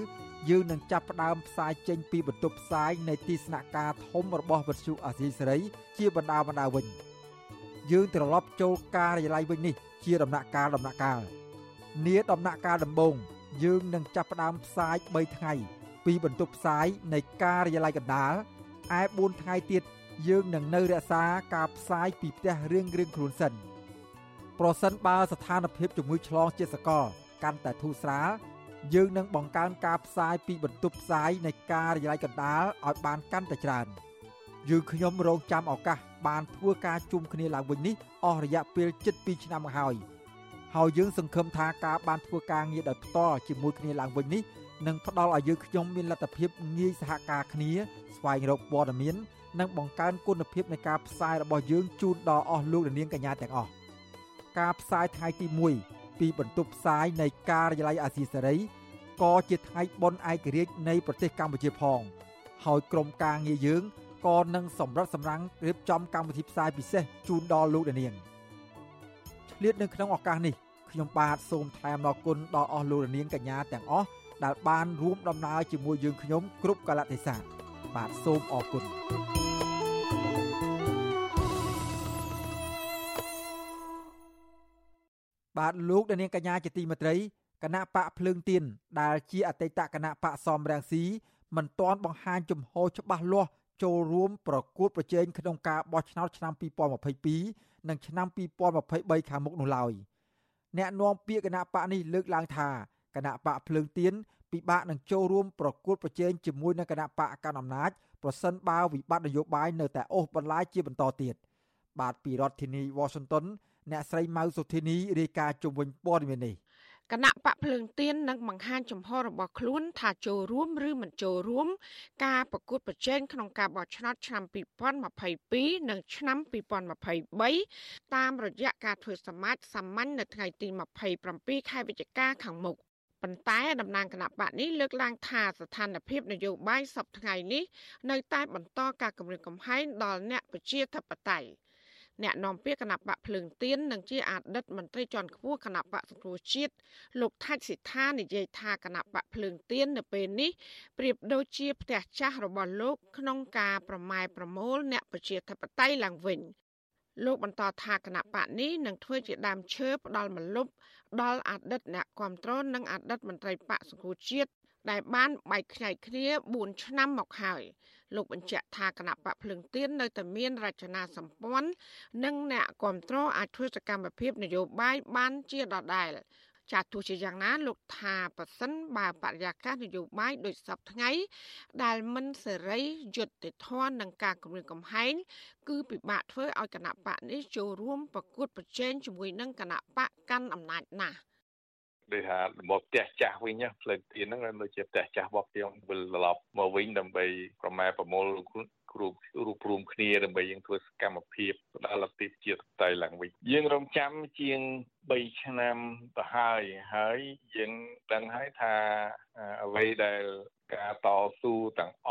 យើងនឹងចាប់ផ្ដើមផ្សាយចេញពីបន្ទប់ផ្សាយនៃទីស្នាក់ការធំរបស់វិទ្យុអាស៊ីសេរី ជាបណ្ដាបណ្ដាវិញយើងត្រឡប់ចូលការិយាល័យវិញនេះជាដំណាក់កាលដំណាក់កាលនាដំណាក់កាលដំបូងយើងនឹងចាប់ផ្ដើមផ្សាយ3ថ្ងៃពីបន្ទប់ផ្សាយនៃការិយាល័យកណ្ដាល ឯ4ថ្ងៃទៀតយើងនឹងនៅរក្សាការផ្សាយពីផ្ទះរៀងរៀងខ្លួនសិនប្រសិនបើស្ថានភាពជំងឺឆ្លងជាសកលកាន់តែធូរស្រាលយើងនឹងបង្កើនការផ្សាយពីបន្ទប់ផ្សាយនៃការិយាល័យកណ្ដាលឲ្យបានកាន់តែច្រើនយើងខ្ញុំរងចាំឱកាសបានធ្វើការជុំគ្នាឡើងវិញនេះអស់រយៈពេល7ឆ្នាំមកហើយហើយយើងសង្ឃឹមថាការបានធ្វើការងារដោយផ្ទាល់ជាមួយគ្នាឡើងវិញនេះ នឹងផ្ដល់ឲ្យយើងខ្ញុំមានលទ្ធភាពងាយសហការគ្នាស្វែងរកព័ត៌មាននិងបង្កើនគុណភាពនៃការផ្សាយរបស់យើងជូនដល់អស់លោកនាងកញ្ញាទាំងអស់ការផ្សាយថ្ងៃទី1ពីបន្ទប់ផ្សាយនៃការិយាល័យអាស៊ីសេរីក៏ជាថ្ងៃបុណ្យឯករាជ្យនៃប្រទេសកម្ពុជាផង ហើយក្រុមការងារយើងក៏នឹងសម្រិតសម្រាំងរៀបចំកម្មវិធីផ្សាយពិសេសជូនដល់លោកនាងឆ្លៀតនៅក្នុងឱកាសនេះខ្ញុំបាទសូមថ្លែងអំណរគុណដល់អស់លោកនាងកញ្ញាទាំងអស់ ដែលបានរួមដំណើរជាមួយយើងខ្ញុំគ្រប់កលៈទេសៈបាទសូមអរគុណបាទលោកនាងកញ្ញាជាទីមេត្រីគណៈបកភ្លើងទៀនដែលជាអតីតគណៈបកសំរាំងស៊ីមិនទាន់បង្ហាញជំហរច្បាស់លាស់ចូលរួមប្រកួតប្រជែងក្នុងការបោះឆ្នោតឆ្នាំ2022និងឆ្នាំ2023ខាងមុខនោះឡើយអ្នកនាំពាក្យគណៈបកនេះលើកឡើងថា គណៈបកភ្លើងទៀនពិបាកនឹងចូលរួមប្រគួតប្រជែងជាមួយនឹងគណៈបកកណ្ដាលអំណាចប្រសិនបើវិបត្តិនយោបាយនៅតែអូសបន្លាយជាបន្តទៀតបាទពីរដ្ឋធានី Washington អ្នកស្រីម៉ៅសុធីនីរាយការណ៍ជុំវិញព័ត៌មាននេះគណៈបកភ្លើងទៀននឹងបង្ហាញចំហរបស់ខ្លួនថាចូលរួមឬមិនចូលរួមការប្រកួតប្រជែងក្នុងការបោះឆ្នោតឆ្នាំ2022និងឆ្នាំ2023តាមរយៈការធ្វើសមាជសាមញ្ញនៅថ្ងៃទី27ខែវិច្ឆិកាខាងមុខ ប៉ុន្តែតំណាងគណៈបកនេះលើកឡើងថាស្ថានភាពនយោបាយសពថ្ងៃនេះនៅតែបន្តការគម្រាមកំហែងដល់អ្នកប្រជាធិបតេយ្យអ្នកនាំពាក្យគណៈបកភ្លើងទៀននិងជាអតីតមន្ត្រីជាន់ខ្ពស់គណៈបកសង្គ្រោះជាតិលោកថាច់សិដ្ឋានិយាយថាគណៈបកភ្លើងទៀននៅពេលនេះប្រៀបដូចជាផ្ទះចាស់របស់លោកក្នុងការប្រម៉ែប្រមូលអ្នកប្រជាធិបតេយ្យឡើងវិញ លោកបន្តថាគណៈបកនេះនឹងធ្វើជាដើមឈើផ្ដាល់មលុបដល់អតីតអ្នកគ្រប់គ្រងនិងអតីតមន្ត្រីបកសង្គ្រោះជាតិដែលបានបែកខ្ញែកគ្នា4ឆ្នាំមកហើយលោកបញ្ជាក់ថាគណៈបកភ្លឹងទៀននៅតែមានរចនាសម្ព័ន្ធនិងអ្នកគ្រប់គ្រងអាចធ្វើសកម្មភាពនយោបាយបានជាដដែល ចាទោះជាយ៉ាងណាលោកថាប៉ះសិនបើបរិយាកាសនយោបាយដូចសពថ្ងៃ ដែលមិនសេរីយុត្តិធម៌នឹងការគម្រាមកំហែងគឺពិបាកធ្វើឲ្យគណៈបកនេះចូលរួមប្រកួតប្រជែងជាមួយនឹងគណៈបកកាន់អំណាចណាស់ដូចថារបបផ្ទះចាស់វិញផ្លូវទៀនហ្នឹងដូចជាផ្ទះចាស់របស់ខ្ញុំវិលត្រឡប់មកវិញដើម្បីប្រម៉ែប្រមូល គ្រូរួបរวมគ្នាដើម្បីយើងធ្វើសកម្មភាពដល់លទ្ធិជាតិតៃឡើងវិញយើងរងចាំជាង3ឆ្នាំទៅហើយហើយយើងដឹងហើយថាអ្វីដែលការតស៊ូទាំងអ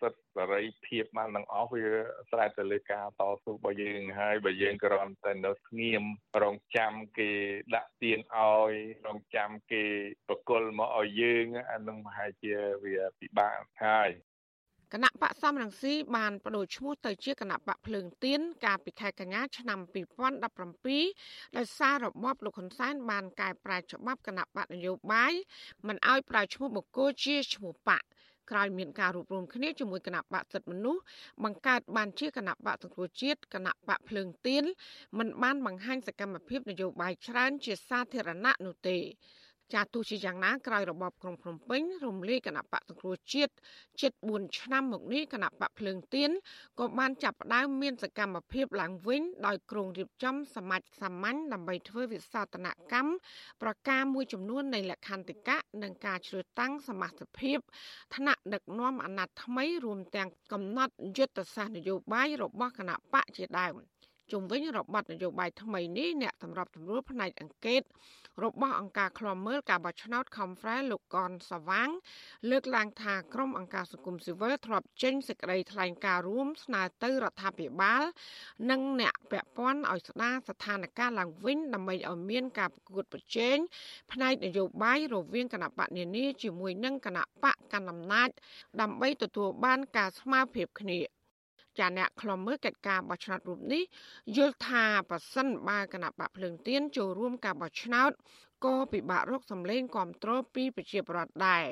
សិទ្ធិសេរីភាពបានទាំងអស់វាស្រេចទៅលើការតស៊ូរបស់យើងហើយបើយើងគ្រាន់តែនៅស្ងៀមរងចាំគេដាក់ទៀនឲ្យរងចាំគេប្រគល់មកឲ្យយើងអានឹងប្រហែលជាវាពិបាកហើយ គណៈបកសំរងស៊ីបានបដូរឈ្មោះទៅជាគណៈបកភ្លើងទៀនកាលពីខែកញ្ញាឆ្នាំ2017ដោយសាររបបលោកហ៊ុនសែនបានកែប្រែច្បាប់គណៈបកនយោបាយមិនឲ្យប្រើឈ្មោះបុគ្គលជាឈ្មោះបកក្រោយមានការរួបរวมគ្នាជាមួយគណៈបកសិទ្ធិមនុស្សបង្កើតបានជាគណៈបកសង្គ្រោះជាតិគណៈបកភ្លើងទៀនមិនបានបង្ហាញសកម្មភាពនយោបាយច្រើនជាសាធារណៈនោះទេ ចាទោះជាយ៉ាងណាក្រោយរបបក្រុងភ្នំពេញរំលាយគណៈបកសង្គ្រោះជាតិជិត4ឆ្នាំមកនេះគណៈបកភ្លើងទៀនក៏បានចាប់ផ្ដើមមានសកម្មភាពឡើងវិញដោយក្រុងរៀបចំសមាជសាមញ្ញដើម្បីធ្វើវិសោធនកម្មប្រការមួយចំនួននៃលក្ខន្តិកៈនិងការជ្រើសតាំងសមាជិកភាពថ្នាក់ដឹកនាំអាណត្តិថ្មីរួមទាំងកំណត់យុទ្ធសាស្ត្រនយោបាយរបស់គណៈបកជាដើមជុំវិញរបបនយោបាយថ្មីនេះអ្នកសម្របសម្រួលផ្នែកអង្កេត របស់អង្គការឃ្លាំមើលការបោះឆ្នោត Conference លោកកនសវាងលើកឡើងថាក្រុមអង្គការសង្គមស៊ីវិលធ្លាប់ចេញសេចក្តីថ្លែងការណ៍រួមស្នើទៅរដ្ឋាភិបាល និងអ្នកពាក់ព័ន្ធឲ្យស្ដារស្ថានភាពឡើងវិញដើម្បីឲ្យមានការប្រកួតប្រជែងផ្នែកនយោបាយរវាងគណៈបកនានាជាមួយនឹងគណៈបកកណ្ដាលអំណាចដើម្បីទទួលបានការស្មើភាពគ្នា ចាអ្នកខ្លំមើលកិច្ចការបោះឆ្នោតរូបនេះយល់ថាប៉ះសិនបើគណៈបកភ្លើងទៀនចូលរួមការបោះឆ្នោតក៏ពិបាករកសម្លេងគ្រប់គ្រងពីប្រជាប្រដ្ឋដែរ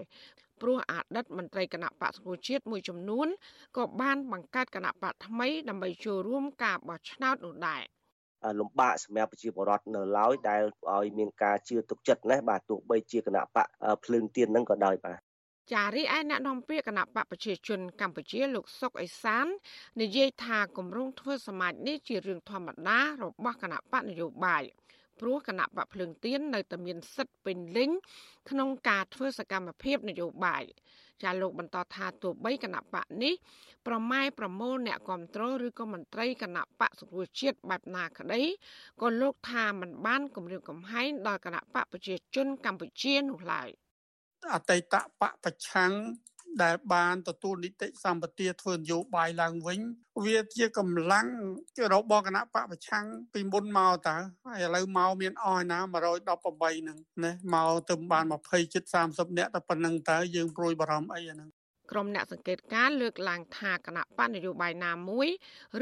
ព្រោះអតីតមន្ត្រីគណៈបកសង្គ្រោះជាតិមួយចំនួនក៏បានបង្កើតគណៈបកថ្មីដើម្បីចូលរួមការបោះឆ្នោតនោះដែរលំបាកសម្រាប់ប្រជាពលរដ្ឋនៅឡើយដែលឲ្យមានការជឿទុកចិត្តណាបាទទោះបីជាគណៈបកភ្លើងទៀនហ្នឹងក៏ដោយបាទ ចារីឯអ្នកនាំពាក្យគណៈបកប្រជាជនកម្ពុជាលោកសុកអេសាននិយាយថាគម្រោងធ្វើសមាជនេះជារឿងធម្មតារបស់គណៈបកនយោបាយព្រោះគណៈបកភ្លើងទៀននៅតែមានសិទ្ធិពេញលេញក្នុងការធ្វើសកម្មភាពនយោបាយចាលោកបន្តថាទោះបីគណៈបកនេះប្រម៉ែប្រមូលអ្នកគ្រប់គ្រងឬក៏មន្ត្រីគណៈបកសង្គ្រោះជាតិបែបណាក្តីក៏លោកថាมันបានគម្រាមកំហែងដល់គណៈបកប្រជាជនកម្ពុជានោះឡើយ។ អតីតបពប្រឆាំងដែលបានទទួលនីតិសម្បទាធ្វើនយោបាយឡើងវិញ វាជាកម្លាំងរបស់គណៈបកប្រឆាំងពីមុនមកតើហើយឥឡូវមកមានអស់ណា118ហ្នឹងណាមកទៅបាន20ជិត30នាក់តែប៉ុណ្្នឹងតើយើងព្រួយបារម្ភអីអាហ្នឹង ក្រុមអ្នកសង្កេតការលើកឡើងថាគណៈបកនយោបាយណាមួយ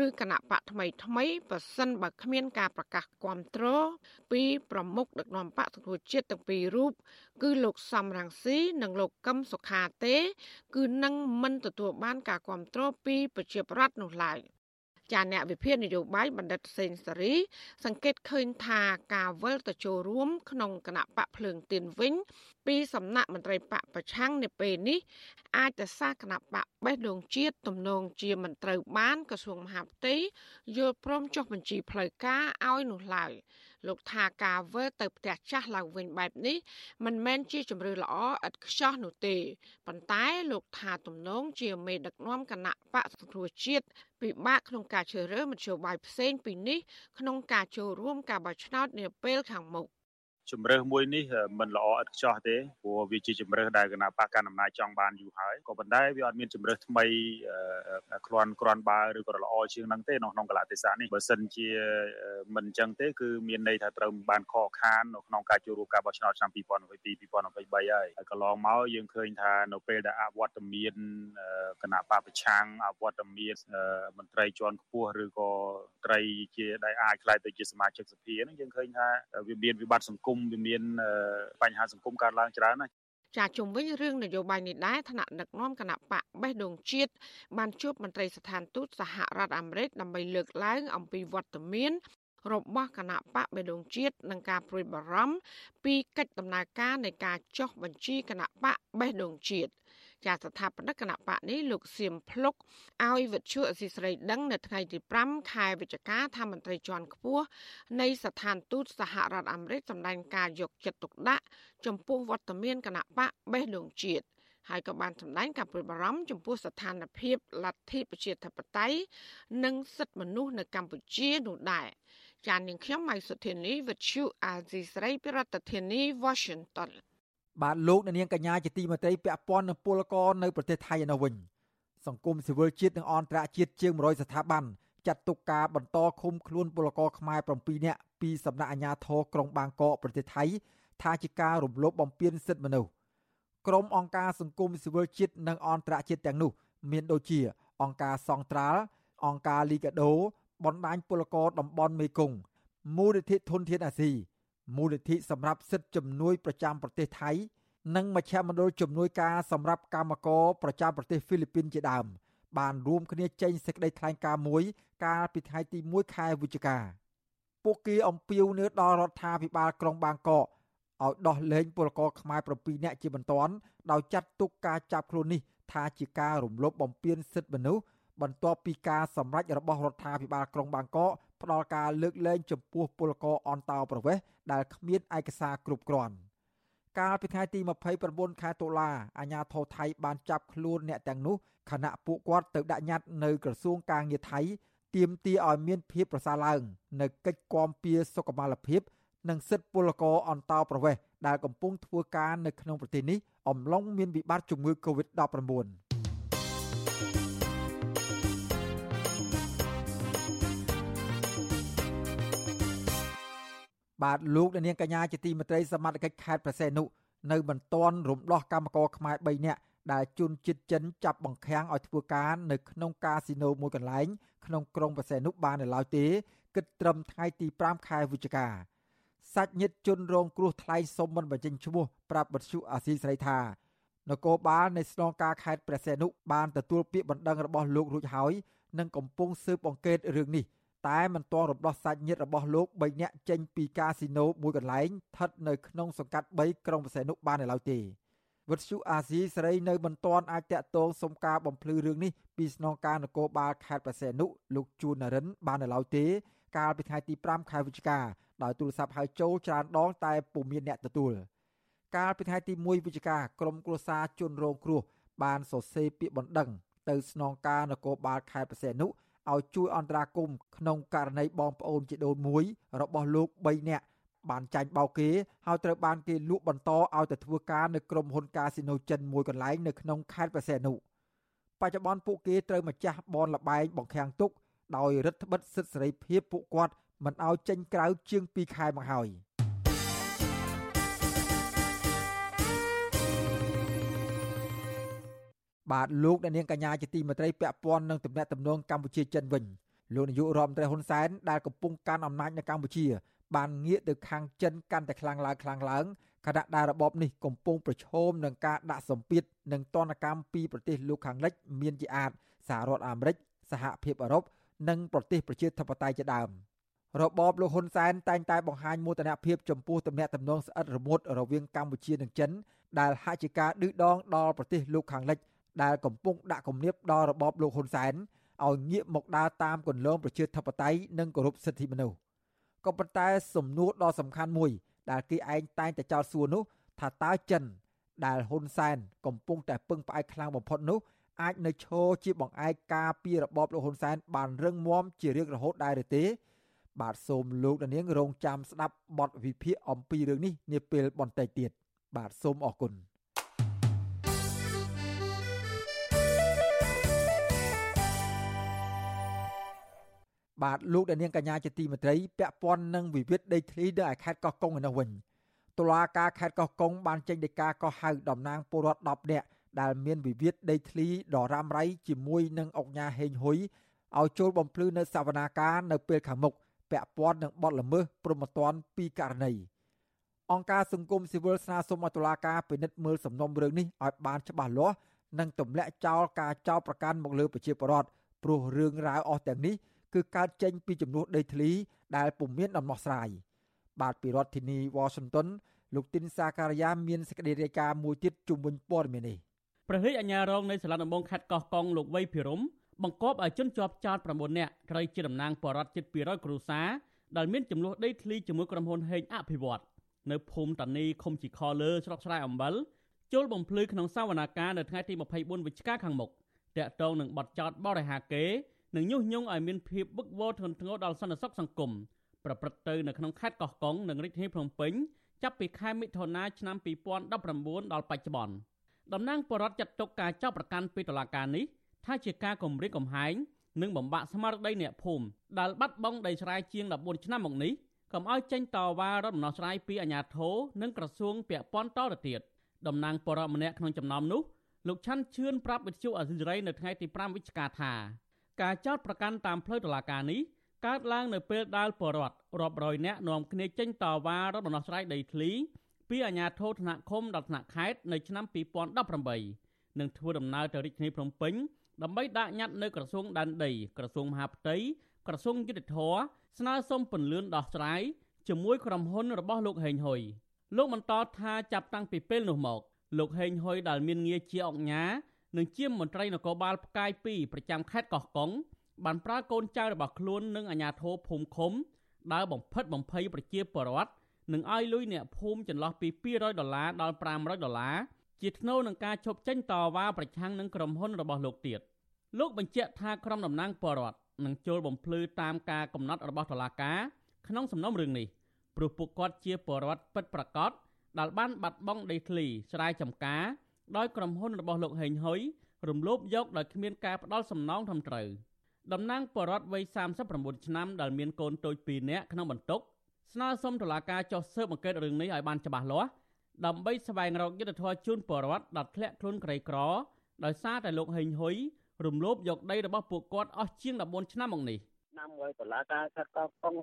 ឬគណៈបកថ្មីថ្មីប៉ះសិនបើគ្មានការប្រកាសគាំទ្រពីប្រមុខដឹកនាំបកសង្គ្រោះជាតិទាំងពីររូបគឺលោកសំរងស៊ីនិងលោកកឹមសុខាទេ គឺនឹងមិនទទួលបានការគាំទ្រពីប្រជាប្រដ្ឋនោះឡើយ ចាអ្នកវិភាគនយោបាយបណ្ឌិតសេងសេរី សង្កេតឃើញថាការវិលទៅចូលរួម ក្នុងគណៈបកភ្លើងទៀនវិញ ពីសំណាក់មន្ត្រីបកប្រឆាំងនៅពេលនេះ អាចទៅសាគណៈបកបេះដូងជាតិទំនងជាមិនត្រូវបានក្រសួងមហាផ្ទៃយល់ព្រមចុះបញ្ជីផ្លូវការឲ្យនោះឡើយ លោកថាការវើទៅផ្ទះចាស់ឡើងវិញបែបនេះមិនមែនជាជំរឿល្អឥតខ្ចោះនោះទេប៉ុន្តែលោកថាទំនងជាមេដឹកនាំគណៈបកសង្គ្រោះជាតិពិបាកក្នុងការជ្រើសរើសមធ្យោបាយផ្សេងពីនេះក្នុងការចូលរួមការបោះឆ្នោតនាពេលខាងមុខ ជំរើសមួយនេះមិនល្អឥតខ្ចោះទេព្រោះវាជាជំរើសដែលគណៈបកកណ្ដាលអំណាចចង់បានយូរហើយក៏ប៉ុន្តែវាអត់មានជំរើសថ្មីក្រាន់ក្រាន់បើឬក៏ល្អជាងហ្នឹងទេនៅក្នុងកលៈទេសៈនេះបើសិនជាមិនអញ្ចឹងទេគឺមានន័យថាត្រូវបានខកខាននៅក្នុងការចូលរួមការបោះឆ្នោតឆ្នាំ2022 2023ហើយហើយកន្លងមកយើងឃើញថានៅពេលដែលអវត្តមានគណៈបកប្រឆាំងអវត្តមានមន្ត្រីជាន់ខ្ពស់ឬក៏ត្រីជាដែលអាចខ្លាយទៅជាសមាជិកសភាហ្នឹងយើងឃើញថាវាមានវិបត្តិសង្គមវាមានបញ្ហាសង្គមកើតឡើងច្រើនណាស់ចាជុំវិញរឿងនយោបាយនេះដែរថ្នាក់ដឹកនាំគណៈបកបេះដូងជាតិបានជួបមន្ត្រីស្ថានទូតសហរដ្ឋអាមេរិកដើម្បីលើកឡើង អំពីវត្តមានរបស់គណៈបកបេះដូងជាតិនិងការព្រួយបារម្ភពីកិច្ចដំណើរការនៃការចុះបញ្ជីគណៈបកបេះដូងជាតិ ចាស្ថាបនិកគណៈបកនេះលោកសៀមភ្លុកឲ្យវិទ្យុអសីស្រីដឹងនៅថ្ងៃទី5ខែវិច្ឆិកាថាមន្ត្រីជាន់ខ្ពស់នៃស្ថានទូតសហរដ្ឋអាមេរិកសម្ដែងការយកចិត្តទុកដាក់ចំពោះវត្តមានគណៈបកបេះដូងជាតិហើយក៏បានសម្ដែងការព្រួយបារម្ភចំពោះស្ថានភាពលទ្ធិប្រជាធិបតេយ្យនិងសិទ្ធិមនុស្សនៅកម្ពុជានោះដែរចាននាងខ្ញុំម៉ៃសុធានីវិទ្យុអាស៊ីស្រីប្រធានាធិបតី Washington បាទលោកអ្នកនាងកញ្ញាជាទីមេត្រីពាក់ព័ន្ធនឹងពលករនៅប្រទេសថៃឯនោះវិញសង្គមស៊ីវិលជាតិនិងអន្តរជាតិជាង100ស្ថាប័នចាត់ទុកការបន្តឃុំខ្លួនពលករខ្មែរ7នាក់ពីសំណាក់អាជ្ញាធរក្រុងបាងកកប្រទេសថៃថាជាការរំលោភបំពានសិទ្ធិមនុស្សក្រុមអង្គការសង្គមស៊ីវិលជាតិនិងអន្តរជាតិទាំងនោះ មានដូចជា អង្គការសង្ត្រាល់អង្គការលីកាដូបណ្ដាញពលករតំបន់មេគង្គមូលនិធិធនធានអាស៊ី មូលនិធិសម្រាប់សិទ្ធិជំនួយប្រចាំប្រទេសថៃ និងមជ្ឈមណ្ឌលជំនួយការសម្រាប់កម្មករប្រចាំប្រទេសហ្វីលីពីនជាដើម បានរួមគ្នាចេញសេចក្តីថ្លែងការណ៍មួយ កាលពីថ្ងៃទី1ខែវិច្ឆិកាពួកគេអំពាវនាវដល់រដ្ឋាភិបាលក្រុងបាងកកឲ្យដោះលែងពលករខ្មែរ7នាក់ជាបន្ទាន់ដោយចាត់ទុកការចាប់ខ្លួននេះថាជាការរំលោភបំពានសិទ្ធិមនុស្សបន្ទាប់ពីការសម្រេចរបស់រដ្ឋាភិបាលក្រុងបាងកកផ្ដល់ការលើកលែងចំពោះពលករអន្តោប្រវេសន៍ ដែលគ្មានឯកសារគ្រប់គ្រាន់កាលពីថ្ងៃទី29ខែតុលាអាជ្ញាធរថៃបានចាប់ខ្លួនអ្នកទាំងនោះខណៈពួកគាត់ទៅដាក់ញត្តិនៅក្រសួងការងារថៃទាមទារឲ្យមានភាពប្រសើរឡើងនៅកិច្ចគាំពៀសុខុមាលភាព និងសិទ្ធិពលករអន្តោប្រវេសន៍ដែលកំពុងធ្វើការនៅក្នុងប្រទេសនេះអំឡុងមានវិបត្តិជំងឺ Covid-19 បាទលោកនាងកញ្ញាជាទីមេត្រីសមត្ថកិច្ចខេត្តប្រសេនុនៅមិនទាន់រំដោះកម្មករខ្មែរ3នាក់ដែលជន់ចិត្តចិនចាប់បង្ខាំងឲ្យធ្វើការនៅក្នុងកាស៊ីណូមួយកន្លែងក្នុងក្រុងប្រសេនុបាននៅឡើយទេគិតត្រឹមថ្ងៃទី5ខែវិច្ឆិកាសាច់ញាតិជនរងគ្រោះថ្លែងសុំមិនបញ្ចេញឈ្មោះប្រាប់បទសុអាស៊ីស្រីថានគរបាលនៃស្នងការខេត្តព្រះសីហនុបានទទួលពាក្យបណ្ដឹងរបស់លោករួចហើយនិងកំពុងស៊ើបអង្កេតរឿងនេះ តែមិនទាន់រំដោះសាច់ញាតិរបស់លោក3នាក់ចេញពីកាស៊ីណូមួយកន្លែងស្ថិតនៅក្នុងសង្កាត់3ក្រុងបរសេនុបាននៅឡើយទេវិទ្យុអាស៊ីសេរីនៅមិនទាន់អាចតាក់ទងសុំការបំភ្លឺរឿងនេះពីស្នងការនគរបាលខេត្តបរសេនុលោកជួននរិនបាននៅឡើយទេ កាលពីថ្ងៃទី5ខែវិច្ឆិកាដោយទូរស័ព្ទហៅចូលច្រើនដងតែពុំមានអ្នកទទួលកាលពីថ្ងៃទី1វិច្ឆិកាក្រមគ្រួសារជនរងគ្រោះបានសរសេរពាក្យបណ្ដឹងទៅស្នងការនគរបាលខេត្តបរសេនុ ឲ្យជួយអន្តរាគមន៍ក្នុងករណីបងប្អូនជីដូនមួយរបស់លោក3នាក់បានចាញ់បោកគេហើយត្រូវបានគេលក់បន្តឲ្យទៅធ្វើការនៅក្រុមហ៊ុនកាស៊ីណូចិនមួយកន្លែងនៅក្នុងខេត្តព្រះសីហនុបច្ចុប្បន្នពួកគេត្រូវម្ចាស់បនលបែងបង្ខាំងទុកដោយរដ្ឋបិទសិទ្ធិសេរីភាពពួកគាត់មិនឲ្យចេញក្រៅជាង2ខែមកហើយ។ បាទលោកអ្នកនាងកញ្ញាជាទីមេត្រីពាក់ព័ន្ធនឹងទំនាក់ទំនងកម្ពុជាចិនវិញលោកនាយករដ្ឋមន្ត្រីហ៊ុនសែនដែលកំពុងកាន់អំណាចនៅកម្ពុជា បានងាកទៅខាងចិនកាន់តែខ្លាំងឡើងខ្លាំងឡើងខណៈដែលរបបនេះកំពុងប្រឈមនឹងការដាក់សម្ពាធនិងទណ្ឌកម្មពីប្រទេសលោកខាងលិច មានជាអាចសហរដ្ឋអាមេរិកសហភាពអឺរ៉ុបនិងប្រទេសប្រជាធិបតេយ្យជាដើមរបបលោកហ៊ុនសែនតែងតែបង្ហាញមោទនភាពចំពោះទំនាក់ទំនងស្អិតរមួតរវាងកម្ពុជានិងចិនដែលហាក់ជាការឌឺដងដល់ប្រទេសលោកខាងលិច ដែលកំពុងដាក់គំនាបដល់របបលោកហ៊ុនសែនឲ្យងាកមកដើរតាមគន្លងប្រជាធិបតេយ្យនិងគោរពសិទ្ធិមនុស្សក៏ប៉ុន្តែសំណួរដ៏សំខាន់មួយ ដែលគេឯងតែងតែចោទសួរនោះថាតើចិន ដែលហ៊ុនសែនកំពុងតែពឹងផ្អែកខ្លាំងបំផុតនោះអាចនៅឈរជាបង្អែកការពីរបបលោកហ៊ុនសែនបានរឹងមាំជារៀងរហូតដែរឬទេ បាទសូមលោកនាងរងចាំស្ដាប់បទវិភាគអំពីរឿងនេះនាពេលបន្តិចទៀតបាទសូមអរគុណ បាទលោកដានាងកញ្ញាជាទីមេត្រីពាក់ព័ន្ធនឹងវិវាទដីធ្លីនៅឯខេត្តកោះកុងឯនោះវិញតុលាការខេត្តកោះកុងបានចេញដីកាកោះហៅតំណាងពលរដ្ឋ10នាក់ដែលមានវិវាទដីធ្លីដ៏រ៉ាំរ៉ៃជាមួយនឹងអង្គការហេងហ៊ុយឲ្យចូលបំភ្លឺនៅសវនាការនៅពេលខាងមុខពាក់ព័ន្ធនឹងបទល្មើសព្រហ្មទណ្ឌពីរករណីអង្គការសង្គមស៊ីវិលស្នើសុំឲ្យតុលាការពិនិត្យមើលសំណុំរឿងនេះឲ្យបានច្បាស់លាស់និងទម្លាក់ចោលការចោទប្រកាន់មកលើប្រជាពលរដ្ឋព្រោះរឿងរ៉ាវអស់ទាំងនេះ គឺកើតចេញពីចំនួនដីធ្លីដែលពុំមានដំណោះស្រាយបាទពីរដ្ឋធានីវ៉ាស៊ីនតោនលោកទីនសាការីយ៉ាមានសេចក្តីរាយការណ៍មួយទៀតជុំវិញព័ត៌មាននេះព្រះរាជអាជ្ញារងនៃសាលាដំបងខេត្តកោះកុងលោកវៃភិរមបង្គាប់ឲ្យជនជាប់ចោត9នាក់ត្រូវជាតំណាងបរដ្ឋជិត200គ្រួសារដែលមានចំនួនដីធ្លីជាមួយក្រុមហ៊ុនហេងអភិវឌ្ឍនៅភូមិតានីឃុំជីខលើស្រុកស្រែអំបិលចូលបំភ្លឺក្នុងសវនាការនៅថ្ងៃទី24វិច្ឆិកាខាងមុខតាក់ទងនឹងបទចោតបរិហាកេ និងញុះញង់ឲ្យមានភាពវឹកវរធ្ងន់ធ្ងរដល់សន្តិសុខសង្គមប្រព្រឹត្តទៅនៅក្នុងខេត្តកោះកុងនិងរាជធានីភ្នំពេញចាប់ពីខែមិថុនាឆ្នាំ2019ដល់បច្ចុប្បន្នតំណាងបរដ្ឋចាត់ទុកការចាប់ប្រកាន់ពីតុលាការនេះថាជាការគំរាមកំហែងនិងបំបាក់ស្មារតីអ្នកភូមិដែលបាត់បង់ដីស្រែជាង14ឆ្នាំមកនេះកុំឲ្យចេញតវ៉ារត់ដំណោះស្រាយពីអាជ្ញាធរនិងក្រសួងពាក់ព័ន្ធតទៅទៀតតំណាងបរដ្ឋម្នាក់ក្នុងចំណោមនោះលោកឆាន់ឈឿនប្រាប់វិទ្យុអសិរ័យនៅថ្ងៃទី5វិច្ឆិកាថា ការចោទប្រកាន់តាមផ្លូវតុលាការនេះកើតឡើងនៅពេលដែលបរដ្ឋរាប់រយនាក់នាំគ្នាចេញតវ៉ារត់ដំណោះស្រាយដីធ្លីពីអាជ្ញាធរថ្នាក់ឃុំដល់ថ្នាក់ខេត្តនៅឆ្នាំ2018និងធ្វើដំណើរទៅរាជធានីភ្នំពេញដើម្បីដាក់ញត្តិនៅក្រសួងដែនដីក្រសួងមហាផ្ទៃក្រសួងយុតិធធស្នើសុំពន្លឿនដោះស្រាយជាមួយក្រុមហ៊ុនរបស់លោកហេងហ៊ុយលោកបន្តថាចាប់តាំងពីពេលនោះមកលោកហេងហ៊ុយដែលមានងារជាអង្គញា និងជាមន្ត្រីនគរបាលផ្កាយ2ប្រចាំខេត្តកោះកុងបានប្រើកូនចៅរបស់ខ្លួននិងអាជ្ញាធរភូមិឃុំដើរបំផិតបំភ័យប្រជាពលរដ្ឋនិងឲ្យលុយអ្នកភូមិចន្លោះពី200ដុល្លារដល់500ដុល្លារជាថ្នូរនឹងការឈប់ចេញតវ៉ាប្រឆាំងនឹងក្រុមហ៊ុនរបស់លោកទៀតលោកបញ្ជាក់ថាក្រុមតំណាងពលរដ្ឋនឹងចូលបំភ្លឺតាមការកំណត់របស់តុលាការក្នុងសំណុំរឿងនេះព្រោះពួកគាត់ជាពលរដ្ឋពិតប្រាកដដែលបានបាត់បង់ដីធ្លីស្រែចម្ការ ដោយក្រុមហ៊ុនរបស់លោកហេងហ៊ុយរំលោភយកដោយគ្មានការផ្ដល់សំណងត្រឹមត្រូវតំណាងបរដ្ឋវ័យ39ឆ្នាំដែលមានកូនតូច2នាក់ក្នុងបន្ទុកស្នើសុំតុលាការចុះស៊ើបអង្កេតរឿងនេះឲ្យបានច្បាស់លាស់ដើម្បីស្វែងរកយុត្តិធម៌ជូនបរដ្ឋដែលធ្លាក់ខ្លួនក្រីក្រដោយសារតែលោកហេងហ៊ុយរំលោភយកដីរបស់ពួកគាត់អស់ជាង14ឆ្នាំមកនេះ។ ឆ្នាំមួយតឡាការខិតកោះកុង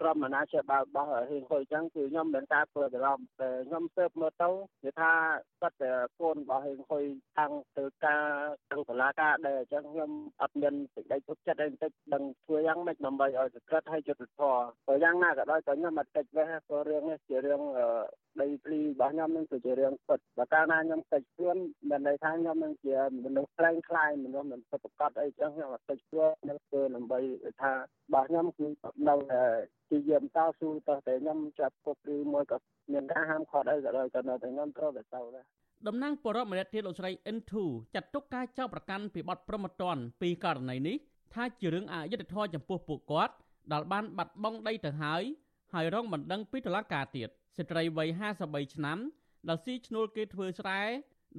ក្រុមអាណាជាបាល់របស់ហ៊ីងហ៊ុយអញ្ចឹងគឺខ្ញុំមានការធ្វើច្រឡំតែខ្ញុំស៊ើបមើលទៅគឺថាគាត់តែកូនរបស់ហ៊ីងហ៊ុយខាងធ្វើការខាងតឡាការដែរអញ្ចឹងខ្ញុំអត់មានសេចក្តីទុកចិត្តអីបន្តិចដឹងធ្វើយ៉ាងម៉េចដើម្បីឲ្យសក្តិឲ្យយុទ្ធធរព្រោះយ៉ាងណាក៏ដោយក៏ខ្ញុំអត់តិចវេះព្រោះរឿងនេះជារឿងដីធ្លីរបស់ខ្ញុំនឹងគឺជារឿងពិតបើកាលណាខ្ញុំតិចខ្លួនមានន័យថាខ្ញុំនឹងជាមនុស្សខ្លែងខ្លាយមនុស្សមិនពិតប្រកបអីចឹងខ្ញុំអត់តិចខ្លួននឹងធ្វើដើម្បីថារបស់ខ្ញុំគឺនៅជាយាមតស៊ូតោះតែខ្ញុំចាប់ពុកឬមួយក៏មានការហាមឃាត់អីក៏ដោយក៏នៅតែខ្ញុំត្រូវតែទៅដែរតំណាងបរិបម្នាក់ទៀតលោកស្រី N2 ចាត់ទុកការចោទប្រកាន់ពីបទប្រមទ័នពីករណីនេះថាជារឿងអយុត្តិធម៌ចំពោះពួកគាត់ដែលបានបាត់បង់ដីទៅហើយហើយរងបណ្ដឹងពីតុលាការទៀតស្ត្រីវ័យ53ឆ្នាំដែលស៊ីឈ្នួលគេធ្វើស្រែ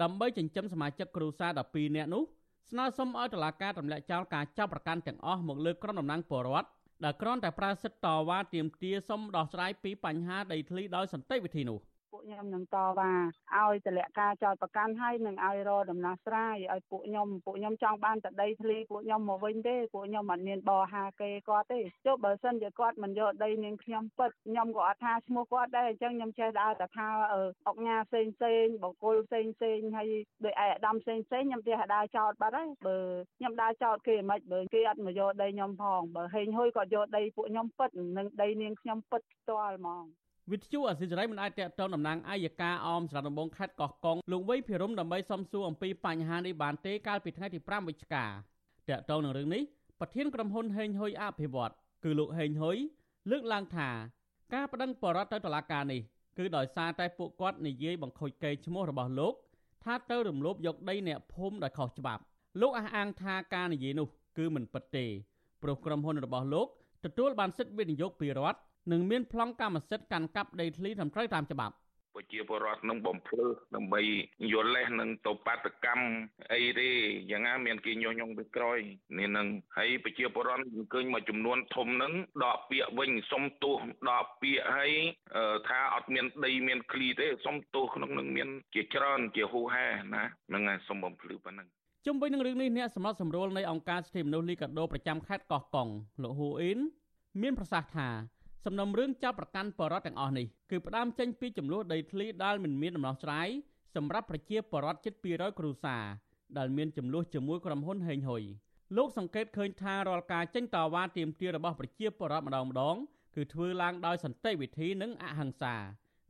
ដើម្បីចិញ្ចឹមសមាជិកគ្រួសារ12នាក់នោះ ស្នើសុំឲ្យតុលាការទម្លាក់ចោលការចាប់ប្រកាន់ទាំងអស់មកលើក្រុមតំណាងពលរដ្ឋដែលគ្រាន់តែប្រើសិទ្ធិតវ៉ាទាមទារសុំដោះស្រាយពីបញ្ហាដីធ្លីដោយសន្តិវិធីនោះ ពួកខ្ញុំនឹងតវ៉ាឲ្យតលាក់ការចោតប្រកាន់ហើយនឹងឲ្យរកដំណោះស្រាយឲ្យពួកខ្ញុំពួកខ្ញុំចង់បានតដីធ្លីពួកខ្ញុំមកវិញទេពួកខ្ញុំអត់មានបោហាគេគាត់ទេចុះបើសិនជាគាត់មិនយកដីនាងខ្ញុំពិតខ្ញុំក៏អត់ថាឈ្មោះគាត់ដែរអញ្ចឹងខ្ញុំចេះដើរតែថាអុកញ៉ាផ្សេងផ្សេងបង្គោលផ្សេងផ្សេងហើយដោយឯអាដាមផ្សេងផ្សេងខ្ញុំទេដើរចោតបាត់ហើយបើខ្ញុំដើរចោតគេមិនបើគេអត់មកយកដីខ្ញុំផងបើហេងហ៊ុយគាត់យកដីពួកខ្ញុំពិតនិងដីនាងខ្ញុំពិតផ្ទាល់ហ្មង វិទ្យុអសិរ័យមិនអាចតេតងតំណាងអាយកាអមស្រុកដំបងខេត្តកោះកុងលោកវៃភិរមដើម្បីសំសួរអំពីបញ្ហានេះបានទេកាលពីថ្ងៃទី5វិច្ឆិកាតេតងនឹងរឿងនេះប្រធានក្រុមហ៊ុនហេងហ៊ុយអភិវឌ្ឍគឺលោកហេងហ៊ុយលើកឡើងថាការបដិងបរដ្ឋទៅតុលាការនេះគឺដោយសារតែពួកគាត់និយាយបង្ខូចកេរឈ្មោះរបស់លោកថាទៅរំលោភយកដីអ្នកភូមិដោយខុសច្បាប់លោកអះអាងថាការនិយាយនោះគឺមិនពិតទេព្រោះក្រុមហ៊ុនរបស់លោកទទួលបានសិទ្ធិវិនិយោគពីរដ្ឋ និងមានប្លង់កម្មសិទ្ធិកាន់កាប់ដីធ្លីត្រឹមត្រូវតាមច្បាប់ប្រជាពលរដ្ឋនឹងបំភ្លឺដើម្បីយល់លេសនឹងទៅបាតកម្មអីទេយ៉ាងណាមានគេញុះញង់ទៅក្រោយនេះនឹងហើយប្រជាពលរដ្ឋឃើញមួយចំនួនធំនឹងដកពាក្យវិញសុំទោសដកពាក្យហើយថាអត់មានដីមានឃ្លីទេសុំទោសក្នុងនឹងមានជាច្រើនជាហូហែណាហ្នឹងហើយសុំបំភ្លឺប៉ុណ្ណឹងជុំវិញនឹងរឿងនេះអ្នកសម្រាប់សម្រួលនៃអង្គការសិទ្ធិមនុស្សលីកាដូប្រចាំខេត្តកោះកុងលោកហ៊ូអ៊ីនមានប្រសាសន៍ថា សំណុំរឿងចាប់ប្រកាន់បរដ្ឋទាំងអស់នេះគឺផ្ដើមចេញពីចំនួនដីធ្លីដែលមិនមានដំណោះស្រាយសម្រាប់ប្រជាពលរដ្ឋជិត200គ្រួសារដែលមានចំនួនជាមួយក្រុមហ៊ុនហេងហ៊ុយលោកសង្កេតឃើញថារាល់ការចេញតវ៉ាទាមទាររបស់ប្រជាពលរដ្ឋម្ដងម្ដងគឺធ្វើឡើងដោយសន្តិវិធីនិងអហិង្សា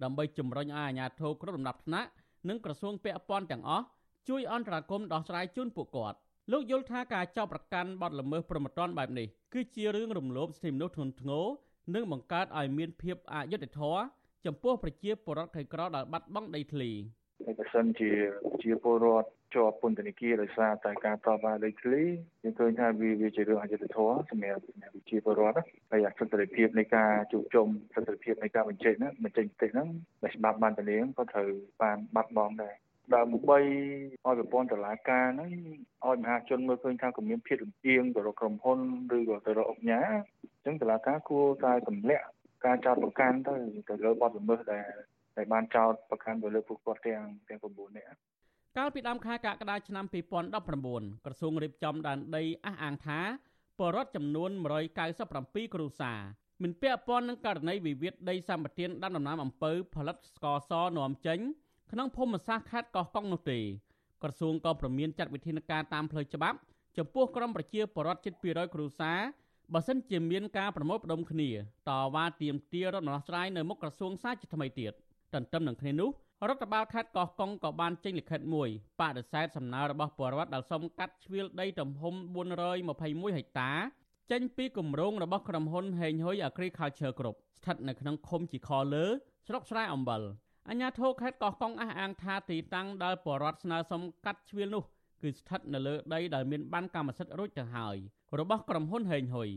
ដើម្បីជំរុញឲ្យអាជ្ញាធរគ្រប់លំដាប់ថ្នាក់និងក្រសួងពាក់ព័ន្ធទាំងអស់ជួយអន្តរាគមន៍ដោះស្រាយជូនពួកគាត់លោកយល់ថាការចោទប្រកាន់បទល្មើសប្រមត្តនបែបនេះគឺជារឿងរំលោភសិទ្ធិមនុស្សធ្ងន់ធ្ងរ និងបង្កើតឲ្យមានភាពអយុត្តិធម៌ចំពោះប្រជាពលរដ្ឋក្រីក្រដែលបាត់បង់ដីធ្លីហើយបើសិនជាជាពលរដ្ឋជាប់ពន្ធនាគារដោយសារតែការតបបានដីធ្លីយើងឃើញថាវាវាជារឿងអយុត្តិធម៌សម្រាប់ប្រជាពលរដ្ឋហើយអសិទ្ធិភាពនៃការជួបជុំសិទ្ធិភាពនៃការបញ្ចេញហ្នឹងបញ្ចេញតិចហ្នឹងដែលច្បាប់បានតលៀងក៏ត្រូវបានបាត់បង់ដែរ ដើម្បីឲ្យប្រព័ន្ធតុលាការហ្នឹងឲ្យមហាជនមើលឃើញថាក៏មានភាពលំអៀងទៅរកក្រុមហ៊ុនឬក៏ទៅរកអង្គការអញ្ចឹងតុលាការគួរតែទម្លាក់ការចោទប្រកាន់ទៅទៅលើបទល្មើសដែលដែលបានចោទប្រកាន់ទៅលើពួកគាត់ទាំងទាំង9នាក់កាលពីដើមខែកក្កដាឆ្នាំ2019ក្រសួងរៀបចំដែនដីអះអាងថាបរដ្ឋចំនួន197គ្រួសារមានពាក់ព័ន្ធនឹងករណីវិវាទដីសម្បត្តិដាំដំណាំអំពៅផលិតស្ករសនាំចេញ ក្នុងភូមិសាស្ត្រខេត្តកោះកុងនោះទេក្រសួងក៏ប្រមានចាត់វិធានការតាមផ្លូវច្បាប់ចំពោះក្រុមប្រជាពលរដ្ឋជិត200គ្រួសារបើសិនជាមានការប្រមូលផ្ដុំគ្នាតវ៉ាទាមទាររដ្ឋដំណោះស្រាយនៅមុខក្រសួងសាជាថ្មីទៀតទន្ទឹមនឹងគ្នានោះរដ្ឋបាលខេត្តកោះកុងក៏បានចេញលិខិតមួយបដិសេធសំណើរបស់ពលរដ្ឋដែលសុំកាត់ជ្រៀលដីទំហំ421ហិកតាចេញពីគម្រោងរបស់ក្រុមហ៊ុនហេងហ៊ុយ Agriculture Group ស្ថិតនៅក្នុងឃុំជីខលើស្រុកស្រែអំបិល អញ្ញាធិខេត្តកោះកុងអះអាងថាទីតាំងដែលបរដ្ឋស្នើសុំកាត់ជ្រៀលនោះគឺស្ថិតនៅលើដីដែលមានបានកម្មសិទ្ធិរួចទៅហើយរបស់ក្រុមហ៊ុនហេងហ៊ុយ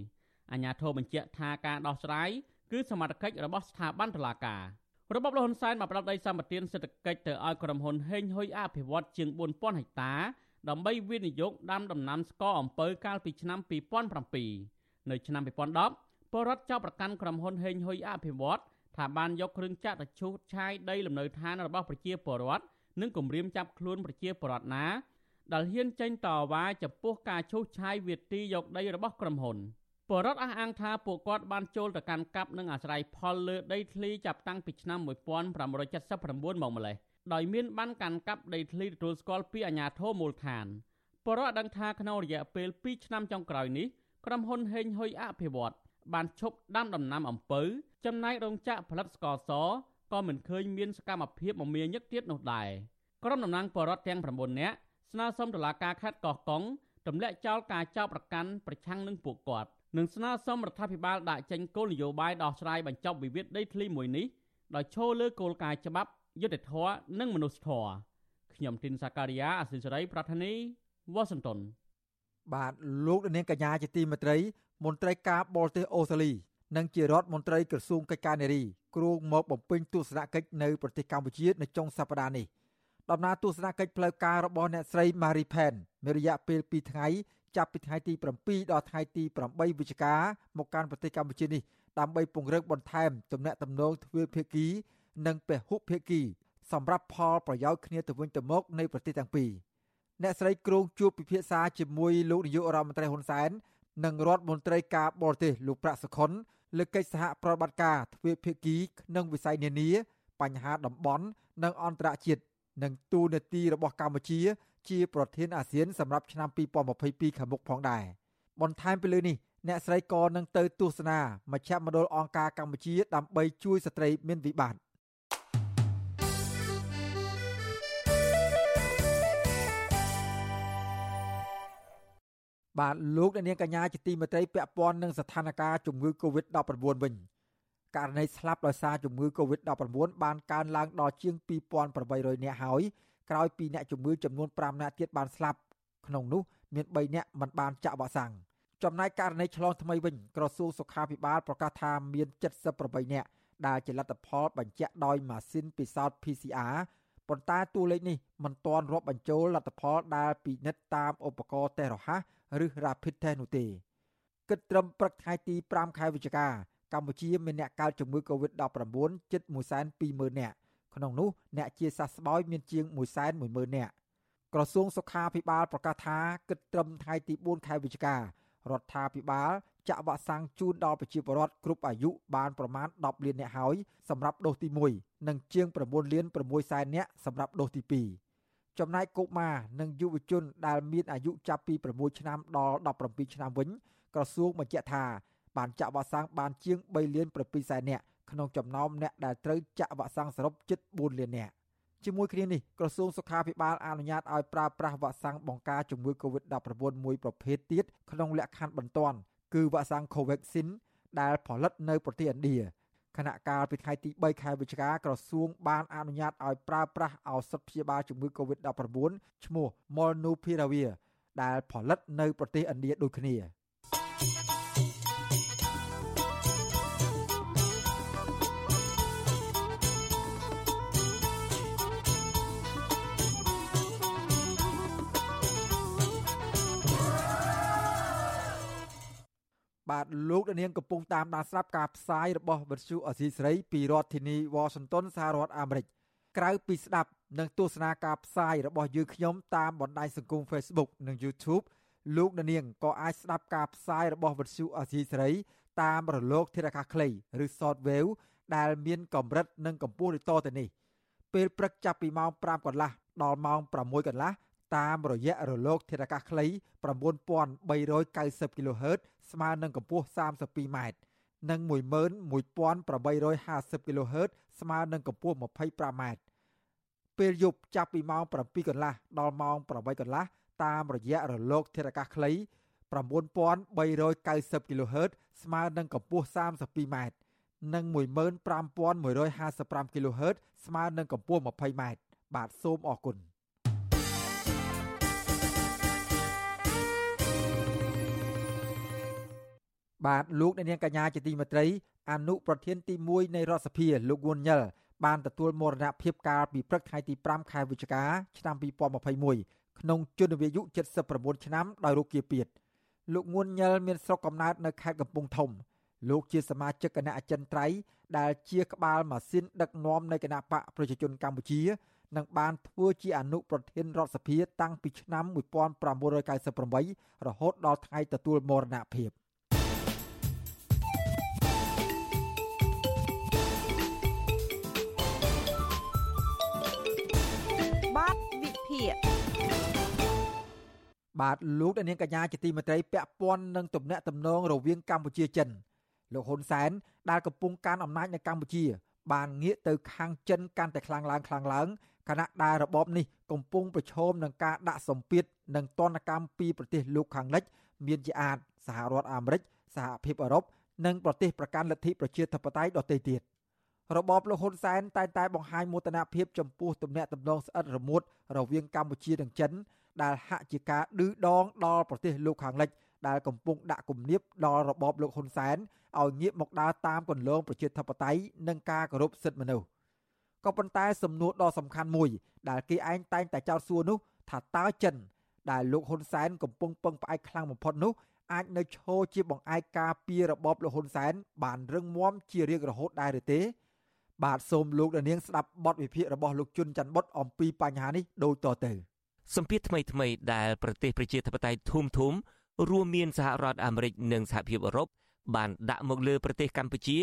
អញ្ញាធិបញ្ជាក់ថាការដោះស្រាយគឺសមត្ថកិច្ចរបស់ស្ថាប័នតុលាការរបបលហ៊ុនសែនបានផ្ដល់ដីសម្បត្តិសេដ្ឋកិច្ចទៅឲ្យក្រុមហ៊ុនហេងហ៊ុយអភិវឌ្ឍជាង4000ហិកតាដើម្បីវិនិយោគដាំដំណាំស្ករអំពៅកាលពីឆ្នាំ2007នៅឆ្នាំ2010ពលរដ្ឋចោទប្រកាន់ក្រុមហ៊ុនហេងហ៊ុយអភិវឌ្ឍ ថាបានយកគ្រឿងចាក់ទៅឈូសឆាយដីលំនៅឋានរបស់ប្រជាពលរដ្ឋនិងគំរាមចាប់ខ្លួនប្រជាពលរដ្ឋណាដែលហ៊ានចេញតវ៉ាចំពោះការឈូសឆាយវាទីយកដីរបស់ក្រុមហ៊ុនពលរដ្ឋអះអាងថាពួកគាត់បានចូលទៅកាន់កាប់និងអាស្រ័យផលលើដីធ្លីចាប់តាំងពីឆ្នាំ1579មកម្លេះដោយមានបានកាន់កាប់ដីធ្លីទទួលស្គាល់ពីអាជ្ញាធរមូលដ្ឋានពលរដ្ឋដឹងថាក្នុងរយៈពេល2ឆ្នាំចុងក្រោយនេះក្រុមហ៊ុនហេងហ៊ុយអភិវឌ្ឍ បានឈប់ដាំដំណាំអំពៅចំណែករោងចក្រផលិតស្ករសក៏មិនឃើញមានសកម្មភាពមមាញឹកទៀតនោះដែរក្រុមតំណាងបរដ្ឋទាំង9នាក់ស្នើសុំតុលាការខេត្តកោះកុងទម្លាក់ចោលការចោទប្រកាន់ប្រឆាំងនឹងពួកគាត់និងស្នើសុំរដ្ឋាភិបាលដាក់ចេញគោលនយោបាយដោះស្រាយបញ្ចប់វិវាទដីធ្លីមួយនេះដោយឈលលើគោលការណ៍ច្បាប់យុត្តិធម៌និងមនុស្សធម៌ខ្ញុំទីនសាការីយ៉ាអសិលសេរីប្រធានីវ៉ាស៊ីនតោនបាទលោកនាងកញ្ញាជាទីមេត្រី មន្ត្រីការបរទេសអូស្ត្រាលីនិងជារដ្ឋមន្ត្រីក្រសួងកិច្ចការនារីគ្រោងមកបំពេញទស្សនកិច្ចនៅប្រទេសកម្ពុជានៅចុងសប្តាហ៍នេះដំណើរទស្សនកិច្ចផ្លូវការរបស់អ្នកស្រី Marie Pen មានរយៈពេល2ថ្ងៃចាប់ពីថ្ងៃទី7ដល់ថ្ងៃទី8វិច្ឆិកាមកកាន់ប្រទេសកម្ពុជានេះដើម្បីពង្រឹងបន្ថែមទំនាក់ទំនងទ្វេភាគី និងពហុភាគីសម្រាប់ផលប្រយោជន៍គ្នាទៅវិញទៅមកនៃប្រទេសទាំងពីរអ្នកស្រីគ្រងជួបពិភាក្សាជាមួយលោកនាយករដ្ឋមន្ត្រីហ៊ុនសែន និងរដ្ឋមន្ត្រីការបរទេសលោកប្រាក់សុខុនលើកិច្ចសហប្រតិបត្តិការទ្វេភាគីក្នុងវិស័យនានា បញ្ហាតំបន់និងអន្តរជាតិនិងទូនាទីរបស់កម្ពុជា ជាប្រធានអាស៊ានសម្រាប់ឆ្នាំ2022ខាងមុខផងដែរបន្ថែមពីលើនេះអ្នកស្រីក៏នឹងទៅទស្សនាមជ្ឈមណ្ឌលអង្គការកម្ពុជាដើម្បីជួយស្ត្រីមានវិបត្តិ បាទលោកអ្នកនាងកញ្ញាជាទីមេត្រីពាក់ព័ន្ធនឹងស្ថានភាពជំងឺ Covid-19 វិញករណីស្លាប់ដោយសារជំងឺ Covid-19 បានកើនឡើងដល់ជាង2800នាក់ហើយក្រោយពីអ្នកជំងឺចំនួន5នាក់ទៀតបានស្លាប់ក្នុងនោះមាន3នាក់មិនបានចាក់វ៉ាក់សាំងចំណែកករណីឆ្លងថ្មីវិញក្រសួងសុខាភិបាលប្រកាសថាមាន78នាក់ដែលជាលទ្ធផលបញ្ជាក់ដោយម៉ាស៊ីនពិសោធន៍ PCR ប៉ុន្តែតួលេខនេះមិនទាន់រាប់បញ្ចូលលទ្ធផលដែលពិនិត្យតាមឧបករណ៍តេស្តរហ័សឬ Rapid Test នោះទេគិតត្រឹមព្រឹកថ្ងៃទី5ខែវិច្ឆិកាកម្ពុជាមានអ្នកកើតជំងឺ Covid-19 ជិត120,000នាក់ក្នុងនោះអ្នកជាសះស្បើយមានជាង110,000នាក់ក្រសួងសុខាភិបាលប្រកាសថាគិតត្រឹមថ្ងៃទី4ខែវិច្ឆិការដ្ឋាភិបាលចាក់វ៉ាក់សាំងជូនដល់ប្រជាពលរដ្ឋគ្រប់អាយុបានប្រមាណ10លាននាក់ហើយសម្រាប់ដូសទី1និងជាង9លាន6សែននាក់សម្រាប់ដូសទី2 ចំណែកកុមារនិងយុវជនដែលមានអាយុចាប់ពី6ឆ្នាំដល់17ឆ្នាំវិញក្រសួងបញ្ជាក់ថាបានចាក់វ៉ាក់សាំងបានជាង3លាន7សែននាក់ក្នុងចំណោមអ្នកដែលត្រូវចាក់វ៉ាក់សាំងសរុបជិត4លាននាក់ជាមួយគ្នានេះក្រសួងសុខាភិបាលអនុញ្ញាតឲ្យប្រើប្រាស់វ៉ាក់សាំងបង្ការជំងឺ Covid-19 មួយប្រភេទទៀតក្នុងលក្ខខណ្ឌបន្ទាន់គឺវ៉ាក់សាំង Covaxin ដែលផលិតនៅប្រទេសឥណ្ឌា គណៈកាលពីថ្ងៃទី3ខែវិច្ឆិកាក្រសួងបានអនុញ្ញាតឲ្យប្រើប្រាស់ឱសថព្យាបាលជំងឺ Covid-19 ឈ្មោះ Molnupiravir ដែលផលិតនៅប្រទេសឥណ្ឌាដូចគ្នា។ បាទលោកនាងកំពុងតាមដានស្រាប់ការផ្សាយរបស់វិទ្យុអសីស្រីពីរដ្ឋធានី Washington សហរដ្ឋអាមេរិកក្រៅពីស្ដាប់និងទស្សនាការផ្សាយរបស់យើងខ្ញុំតាមបណ្ដាញសង្គម Facebook និង YouTube លោកនាងក៏អាចស្ដាប់ការផ្សាយរបស់វិទ្យុអសីស្រីតាមរលកធារកាសខ្លីឬ Shortwave ដែលមានកម្រិតនិងកម្ពស់ដូចតទៅនេះពេលព្រឹកចាប់ពីម៉ោង5កន្លះដល់ម៉ោង6កន្លះ តាមរយៈរលកធាតុអាកាសខ្លី9390 kHz ស្មើនឹងកម្ពស់32ម៉ែត្រនិង11850 kHz ស្មើនឹងកម្ពស់25ម៉ែត្រពេលយប់ចាប់ពីម៉ោង7កន្លះដល់ម៉ោង8កន្លះតាមរយៈរលកធាតុអាកាសខ្លី9390 kHz ស្មើនឹងកម្ពស់32ម៉ែត្រនិង15155 kHz ស្មើនឹងកម្ពស់20ម៉ែត្របាទសូមអរគុណ បាទលោកអ្នកនាងកញ្ញាជាទីមេត្រីអនុប្រធានទី1នៃរដ្ឋសភាលោកវុនញ៉ិលបានទទួលមរណភាពកាលពីព្រឹកថ្ងៃទី5ខែវិច្ឆិកាឆ្នាំ2021ក្នុងជំនវអាយុ79ឆ្នាំដោយរោគគាពៀតលោកងួនញ៉ិលមានស្រុកកំណើតនៅខេត្តកំពង់ធំលោកជាសមាជិកគណៈអចិន្ត្រៃយ៍ដែលជាក្បាលម៉ាស៊ីនដឹកនាំនៃគណៈបកប្រជាជនកម្ពុជានិងបានធ្វើជាអនុប្រធានរដ្ឋសភាតាំងពីឆ្នាំ1998រហូតដល់ថ្ងៃទទួលមរណភាព បាទលោកដានាងកញ្ញាជាទីមេត្រីពាក់ព័ន្ធនឹងទំនាក់ទំនងរវាងកម្ពុជាចិនលោកហ៊ុនសែនដែលកំពុងកាន់អំណាចនៅកម្ពុជា បានងាកទៅខាងចិនកាន់តែខ្លាំងឡើងខ្លាំងឡើងខណៈដែលរបបនេះកំពុងប្រឈមនឹងការដាក់សម្ពាធនិងទណ្ឌកម្មពីប្រទេសលោកខាងលិច មានជាអាចសហរដ្ឋអាមេរិកសហភាពអឺរ៉ុបនិងប្រទេសប្រកាន់លទ្ធិប្រជាធិបតេយ្យដទៃទៀតរបបលោកហ៊ុនសែនតែងតែបង្ហាញមោទនភាពចំពោះទំនាក់ទំនងស្អិតរមួតរវាងកម្ពុជានិងចិន ដែលហាក់ជាការឌឺដងដល់ប្រទេសលោកខាងលិចដែលកំពុងដាក់គំនាបដល់របបលោកហ៊ុនសែនឲ្យងាកមកដើរតាមគន្លងប្រជាធិបតេយ្យនិងការគោរពសិទ្ធិមនុស្សក៏ប៉ុន្តែសំណួរដ៏សំខាន់មួយ ដែលគេឯងតែងតែចោទសួរនោះថាតើចិន ដែលលោកហ៊ុនសែនកំពុងពឹងផ្អែកខ្លាំងបំផុតនោះអាចនៅឈរជាបង្អែកការពីរបបលោកហ៊ុនសែនបានរឹងមាំជារៀងរហូតដែរឬទេ បាទសូមលោកនាងស្ដាប់បទវិភាគរបស់លោកជុនច័ន្ទបុតអំពីបញ្ហានេះដូចតទៅ សម្ពាធថ្មីថ្មីដែលប្រទេសប្រជាធិបតេយ្យធំធំរួមមានសហរដ្ឋអាមេរិកនិងសហភាពអឺរ៉ុបបានដាក់មកលើប្រទេសកម្ពុជា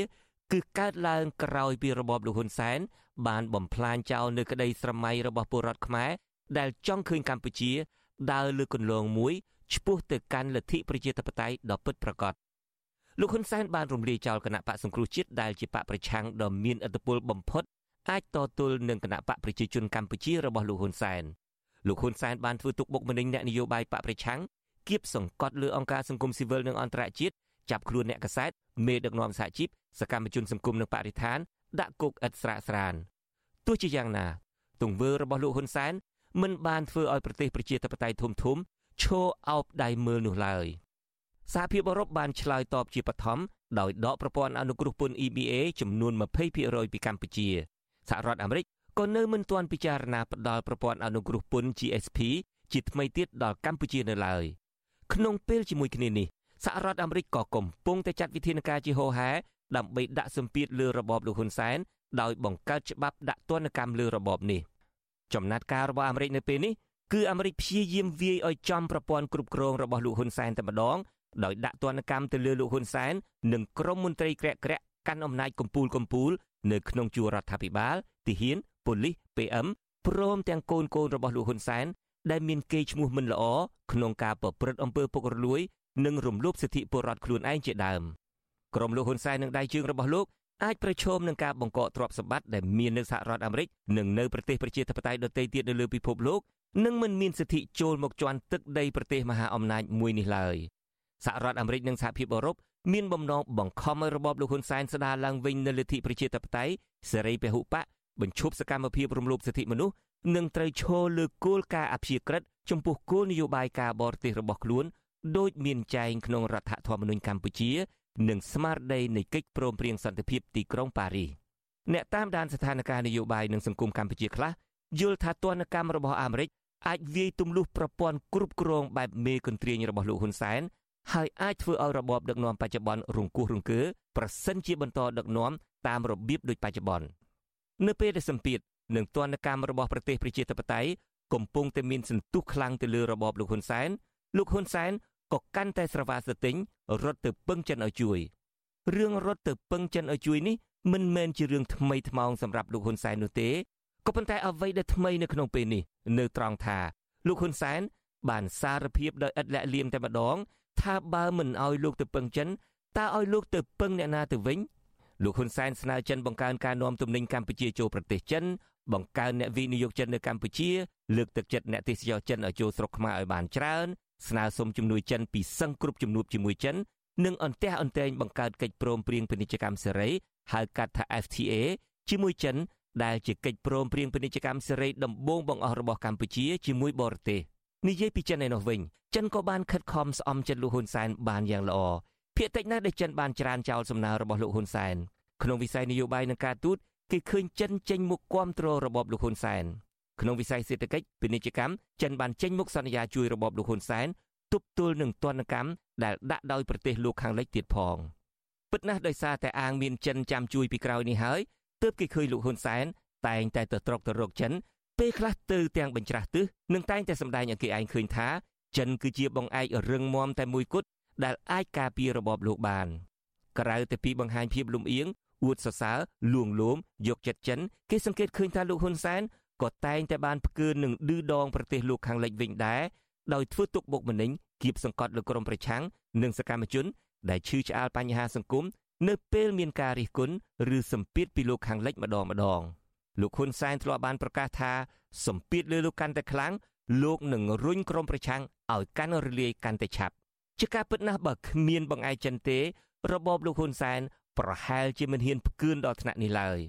គឺកើតឡើងក្រោយពីរបបលោកហ៊ុនសែនបានបំផ្លាញចោលនៅក្តីស្រមៃរបស់ពលរដ្ឋខ្មែរដែលចង់ឃើញកម្ពុជាដើរលើគន្លងមួយឆ្ពោះទៅកាន់លទ្ធិប្រជាធិបតេយ្យដ៏ពិតប្រាកដលោកហ៊ុនសែនបានរំលាយចោលគណៈបកសង្គ្រោះជាតិដែលជាបកប្រឆាំងដ៏មានឥទ្ធិពលបំផុតអាចតទល់នឹងគណៈបកប្រជាជនកម្ពុជារបស់លោកហ៊ុនសែន លោកហ៊ុនសែនបានធ្វើទុកបុកម្នេញអ្នកនយោបាយបកប្រឆាំងគៀបសង្កត់លើអង្គការសង្គមស៊ីវិលនិងអន្តរជាតិចាប់ខ្លួនអ្នកកសែតមេដឹកនាំសហជីពសកម្មជនសង្គមនិងបរិស្ថានដាក់គុកឥតស្រាកស្រានទោះជាយ៉ាងណា ទង្វើរបស់លោកហ៊ុនសែនមិនបានធ្វើឲ្យប្រទេសប្រជាធិបតេយ្យធំធំឈរអោបដៃមើលនោះឡើយសហភាពអឺរ៉ុបបានឆ្លើយតបជាបឋមដោយដកប្រព័ន្ធអនុគ្រោះពន្ធ EBA ចំនួន20%ពីកម្ពុជាសហរដ្ឋអាមេរិក ក៏នៅមិនទាន់ពិចារណាផ្ដល់ប្រព័ន្ធអនុគ្រោះពន្ធ GSP ជាថ្មីទៀតដល់កម្ពុជានៅឡើយក្នុងពេលជាមួយគ្នានេះសហរដ្ឋអាមេរិកក៏កំពុងតែចាត់វិធានការជាហោហែដើម្បីដាក់សម្ពាធលើរបបលោកហ៊ុនសែនដោយបង្កើតច្បាប់ដាក់ទណ្ឌកម្មលើរបបនេះចំណាត់ការរបស់អាមេរិកនៅពេលនេះគឺអាមេរិកព្យាយាមវាយឲ្យចំប្រព័ន្ធគ្រប់គ្រងរបស់លោកហ៊ុនសែនតែម្ដងដោយដាក់ទណ្ឌកម្មទៅលើលោកហ៊ុនសែននិងក្រុមមន្ត្រីក្រាក់ក្រាក់កាន់អំណាចកម្ពូលកម្ពូលនៅក្នុងជួររដ្ឋាភិបាលទាហាន ប៉ូលីស PM ព្រមទាំងកូនកូនរបស់លោកហ៊ុនសែនដែលមានកេរ្តិ៍ឈ្មោះមិនល្អក្នុងការប្រព្រឹត្តអំពើពុករលួយ និងរំលោភសិទ្ធិពលរដ្ឋខ្លួនឯងជាដើមក្រុមលោកហ៊ុនសែននិងដៃជើងរបស់លោកអាចប្រឈមនឹងការបង្កកទ្រព្យសម្បត្តិដែលមាននៅសហរដ្ឋអាមេរិកនិងនៅប្រទេសប្រជាធិបតេយ្យដទៃទៀតនៅលើពិភពលោកនិងមិនមានសិទ្ធិចូលមកជន់ទឹកដីប្រទេសមហាអំណាចមួយនេះឡើយសហរដ្ឋអាមេរិកនិងសហភាពអឺរ៉ុបមានបំណងបង្ខំឲ្យរបបលោកហ៊ុនសែនស្ដារឡើងវិញនូវលទ្ធិប្រជាធិបតេយ្យសេរីពហុបក បញ្ឈប់សកម្មភាពរំលោភសិទ្ធិមនុស្សនិងត្រូវឈរលើគោលការណ៍អព្យាក្រឹតចំពោះគោលនយោបាយការបរទេសរបស់ខ្លួនដោយមានចែងក្នុងរដ្ឋធម្មនុញ្ញកម្ពុជា និងស្មារតីនៃកិច្ចព្រមព្រៀងសន្តិភាពទីក្រុងប៉ារីសអ្នកតាមដានស្ថានភាពនយោបាយនិងសង្គមកម្ពុជាខ្លះយល់ថាទណ្ឌកម្មរបស់អាមេរិកអាចវាយទម្លុះប្រព័ន្ធគ្រប់គ្រងបែបមេកន្ទ្រាញរបស់លោកហ៊ុនសែនហើយអាចធ្វើឲ្យរបបដឹកនាំបច្ចុប្បន្នរង្គោះរង្គើប្រសិនជាបន្តដឹកនាំតាមរបៀបដូចបច្ចុប្បន្ន នៅពេលដែលសម្ពាធនិងទណ្ឌកម្មរបស់ប្រទេសប្រជាធិបតេយ្យកំពុងតែមានសន្ទុះខ្លាំងទៅលើរបបលោកហ៊ុនសែនលោកហ៊ុនសែនក៏កាន់តែស្រវាស្ទិញរត់ទៅពឹងចិនឲ្យជួយរឿងរត់ទៅពឹងចិនឲ្យជួយនេះមិនមែនជារឿងថ្មីថ្មោងសម្រាប់លោកហ៊ុនសែននោះទេក៏ប៉ុន្តែអ្វីដែលថ្មីនៅក្នុងពេលនេះនៅត្រង់ថាលោកហ៊ុនសែនបានសារភាពដោយឥតលាក់លៀមតែម្ដង ថាបើមិនឲ្យលោកទៅពឹងចិនតើឲ្យលោកទៅពឹងអ្នកណាទៅវិញ លោកហ៊ុនសែនស្នើចិនបង្កើនការនាំទំនិញកម្ពុជាចូលប្រទេសចិនបង្កើនអ្នកវិនិយោគចិននៅកម្ពុជាលើកទឹកចិត្តអ្នកទេសចរចិនឲ្យចូលស្រុកខ្មែរឲ្យបានច្រើនស្នើសុំជំនួយចិនពីសឹងគ្រប់ជំនួបជាមួយចិននិងអន្ទះអន្ទែងបង្កើតកិច្ចព្រមព្រៀងពាណិជ្ជកម្មសេរីហៅកាត់ថា FTA ជាមួយចិនដែលជាកិច្ចព្រមព្រៀងពាណិជ្ជកម្មសេរីដំបូងបង្អស់របស់កម្ពុជាជាមួយបរទេសនិយាយពីចិនឯនោះវិញចិនក៏បានខិតខំស្អំចិត្តលោកហ៊ុនសែនបានយ៉ាងល្អ ភាគតិចណាស់ដែលចិនបានច្រានចោលសំណើរបស់លោកហ៊ុនសែនក្នុងវិស័យនយោបាយនិងការទូតគេឃើញចិនចេញមុខគាំទ្ររបបលោកហ៊ុនសែនក្នុងវិស័យសេដ្ឋកិច្ចពាណិជ្ជកម្មចិនបានចេញមុខសន្យាជួយរបបលោកហ៊ុនសែនទប់ទល់នឹងទណ្ឌកម្មដែលដាក់ដោយប្រទេសលោកខាងលិចទៀតផងពិតណាស់ដោយសារតែអាងមានចិនចាំជួយពីក្រោយនេះហើយទើបគេឃើញលោកហ៊ុនសែនតែងតែទៅត្រកទៅរកចិនពេលខ្លះទៅទាំងបញ្ច្រាស់ទិសនិងតែងតែសម្ដែងឲ្យគេឯងឃើញថាចិនគឺជាបងឯករឹងមាំតែមួយគត់ ដែលអាចការពាររបបលោកបានក្រៅតែពីបង្ហាញភាពលំអៀងអួតសរសើរលួងលោមយកចិត្តចិនគេសង្កេតឃើញថាលោកហ៊ុនសែនក៏តែងតែបានផ្កើនឹងឌឺដងប្រទេសលោកខាងលិចវិញដែរដោយធ្វើទុកបុកម្នេញគៀបសង្កត់លើក្រុមប្រឆាំងនិងសកម្មជន ដែលឈឺឆ្អាលបញ្ហាសង្គមនៅពេលមានការរិះគន់ឬសម្ពាធពីលោកខាងលិចម្ដងម្ដងលោកហ៊ុនសែនធ្លាប់បានប្រកាសថាសម្ពាធលើលោកកាន់តែខ្លាំងលោកនឹងរុញក្រុមប្រឆាំងឲ្យកាន់រលាយកាន់តែឆាប់ ជាការពិតណាស់បើគ្មានបង្អែកចិនទេ របបលោកហ៊ុនសែនប្រហែលជាមិនហ៊ានផ្គឿនដល់ថ្នាក់នេះឡើយ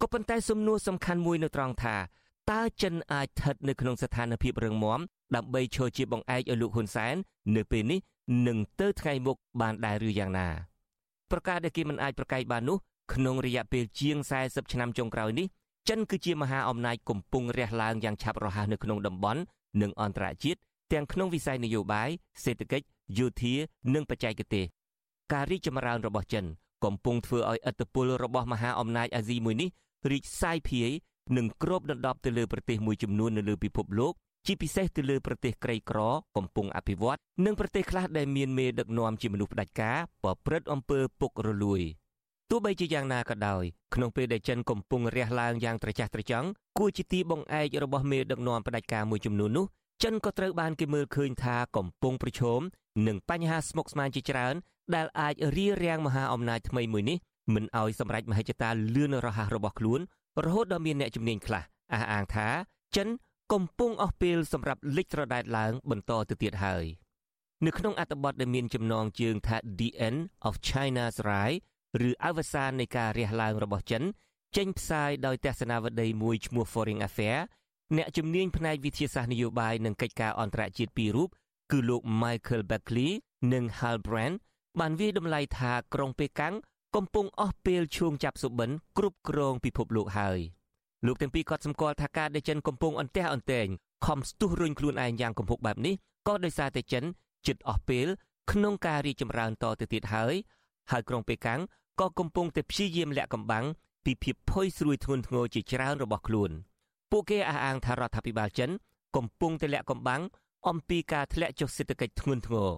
ក៏ប៉ុន្តែសំណួរសំខាន់មួយនៅត្រង់ថាតើចិនអាចស្ថិតនៅក្នុងស្ថានភាពរឹងមាំដើម្បីឈរជាបង្អែកឲ្យលោកហ៊ុនសែននៅពេលនេះនឹងទៅថ្ងៃមុខបានដែរឬយ៉ាងណាប្រកាសដែលគេមិនអាចប្រកែកបាននោះក្នុងរយៈពេលជាង40ឆ្នាំចុងក្រោយនេះចិនគឺជាមហាអំណាចកំពុងរះឡើងយ៉ាងឆាប់រហ័សនៅក្នុងតំបន់និងអន្តរជាតិទាំងក្នុងវិស័យនយោបាយសេដ្ឋកិច្ច យោធា និងបច្ចេកទេសការរីកចម្រើនរបស់ចិន កំពុងធ្វើឲ្យឥទ្ធិពលរបស់មហាអំណាចអាស៊ីមួយនេះរីកសាយភាយនិងគ្របដណ្ដប់ទៅលើប្រទេសមួយចំនួននៅលើពិភពលោកជាពិសេសទៅលើប្រទេសក្រីក្រ កំពុងអភិវឌ្ឍនិងប្រទេសខ្លះដែលមានមេដឹកនាំជាមនុស្សផ្ដាច់ការប្រព្រឹត្តអំពើពុករលួយទោះបីជាយ៉ាងណាក៏ដោយក្នុងពេលដែលចិនកំពុងរះឡើងយ៉ាងត្រចះត្រចង់គួរជាទីបង្អែករបស់មេដឹកនាំផ្ដាច់ការមួយចំនួននោះចិនក៏ត្រូវបានគេមើលឃើញថាកំពុងប្រឈម នឹងបញ្ហាស្មុគស្មាញជាច្រើន ដែលអាចរារាំងមហាអំណាចថ្មីមួយនេះមិនឲ្យសម្រេចមហិច្ឆតាលឿនរហ័សរបស់ខ្លួនរហូតដល់មានអ្នកជំនាញខ្លះអះអាងថាចិនកំពុងអស់ពេលសម្រាប់លិចត្រដែតឡើងបន្តទៅទៀតហើយនៅក្នុងអត្ថបទដែលមានចំណងជើងថា The End of China's Rise ឬអវសាននៃការរះឡើងរបស់ចិនចេញផ្សាយដោយទស្សនាវដ្តីមួយឈ្មោះ Foreign Affairs អ្នកជំនាញផ្នែកវិទ្យាសាស្ត្រនយោបាយនិងកិច្ចការអន្តរជាតិពីររូប គឺលោក Michael Beckley និង Hal Brand បានវាយតម្លៃថាក្រុងប៉េកាំងកំពុងអស់ពេលឈួងចាប់សុបិនគ្រប់គ្រងពិភពលោកហើយលោកទាំងពីរក៏សម្គាល់ថាការដែលចិនកំពុងអន្ទះអន្ទែងខំស្ទុះរុញខ្លួនឯងយ៉ាងគំហុកបែបនេះក៏ដោយសារតែចិនជិតអស់ពេលក្នុងការរីកចម្រើនតទៅទៀតហើយហើយក្រុងប៉េកាំងក៏កំពុងតែព្យាយាមលាក់កំបាំងពីភាពផុយស្រួយធ្ងន់ធ្ងរជាច្រើនរបស់ខ្លួន ពួកគេអះអាងថារដ្ឋាភិបាលចិន កំពុងតែលាក់កំបាំង អំពីការធ្លាក់ចុះសេដ្ឋកិច្ចធ្ងន់ធ្ងរ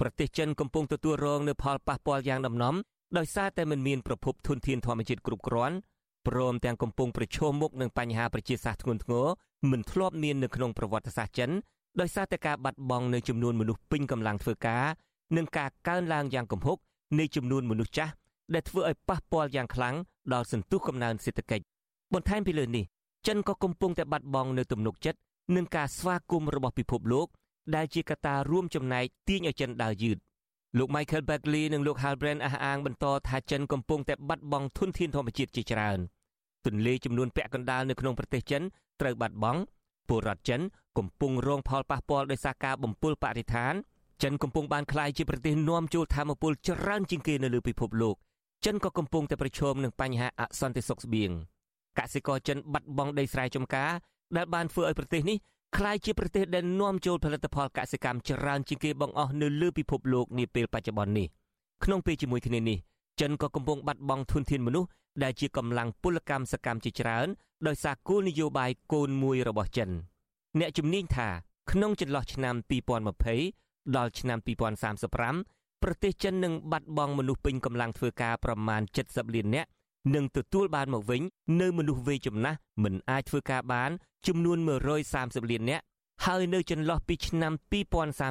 ប្រទេសចិនកំពុងទទួលរងនូវផលប៉ះពាល់យ៉ាងដំណំដោយសារតែមិនមានប្រភពធនធានធម្មជាតិគ្រប់គ្រាន់ព្រមទាំងកំពុងប្រឈមមុខនឹងបញ្ហាប្រជាសាស្ត្រធ្ងន់ធ្ងរមិនធ្លាប់មាននៅក្នុងប្រវត្តិសាស្ត្រចិនដោយសារតែការបាត់បង់នៅចំនួនមនុស្សពេញកម្លាំងធ្វើការនិងការកើនឡើងយ៉ាងគំហុកនៃចំនួនមនុស្សចាស់ដែលធ្វើឲ្យប៉ះពាល់យ៉ាងខ្លាំងដល់សន្ទុះកំណើនសេដ្ឋកិច្ចបន្ថែមពីលើនេះចិនក៏កំពុងតែបាត់បង់នៅទំនុកចិត្ត នឹងការស្វាគមន៍របស់ពិភពលោកដែលជាកត្តារួមចំណែកទាញឲ្យចិនដើរយឺតលោក Michael Beckley និងលោក Halbrand អះអាងបន្តថាចិនកំពុងតែបាត់បង់ធនធានធម្មជាតិជាច្រើនទន្លេចំនួនពាក់កណ្ដាលនៅក្នុងប្រទេសចិនត្រូវបាត់បង់ពលរដ្ឋចិនកំពុងរងផលប៉ះពាល់ដោយសារការបំពុលបរិស្ថានចិនកំពុងបានក្លាយជាប្រទេសនាំចូលធម្មពលច្រើនជាងគេនៅលើពិភពលោកចិនក៏កំពុងតែប្រឈមនឹងបញ្ហាអសន្តិសុខស្បៀងកសិករចិនបាត់បង់ដីស្រែចម្ការ ដែលបានធ្វើឲ្យប្រទេសនេះក្លាយជាប្រទេសដែលនាំចូលផលិតផលកសិកម្មច្រើនជាងគេបង្អស់នៅលើពិភពលោកនាពេលបច្ចុប្បន្ននេះក្នុងពេលជាមួយគ្នានេះចិនក៏កំពុងបាត់បង់ធនធានមនុស្សដែលជាកម្លាំងពលកម្មសកម្មជាច្រើនដោយសារគោលនយោបាយកូនមួយរបស់ចិន អ្នកជំនាញថាក្នុងចន្លោះឆ្នាំ2020ដល់ឆ្នាំ2035ប្រទេសចិននឹងបាត់បង់មនុស្សពេញកម្លាំងធ្វើការប្រមាណ70លាននាក់ នឹងទទួលបានមកវិញនៅមនុស្សវ័យចំណាស់មិនអាចធ្វើការបានចំនួន130លាននាក់ហើយនៅចន្លោះពីឆ្នាំ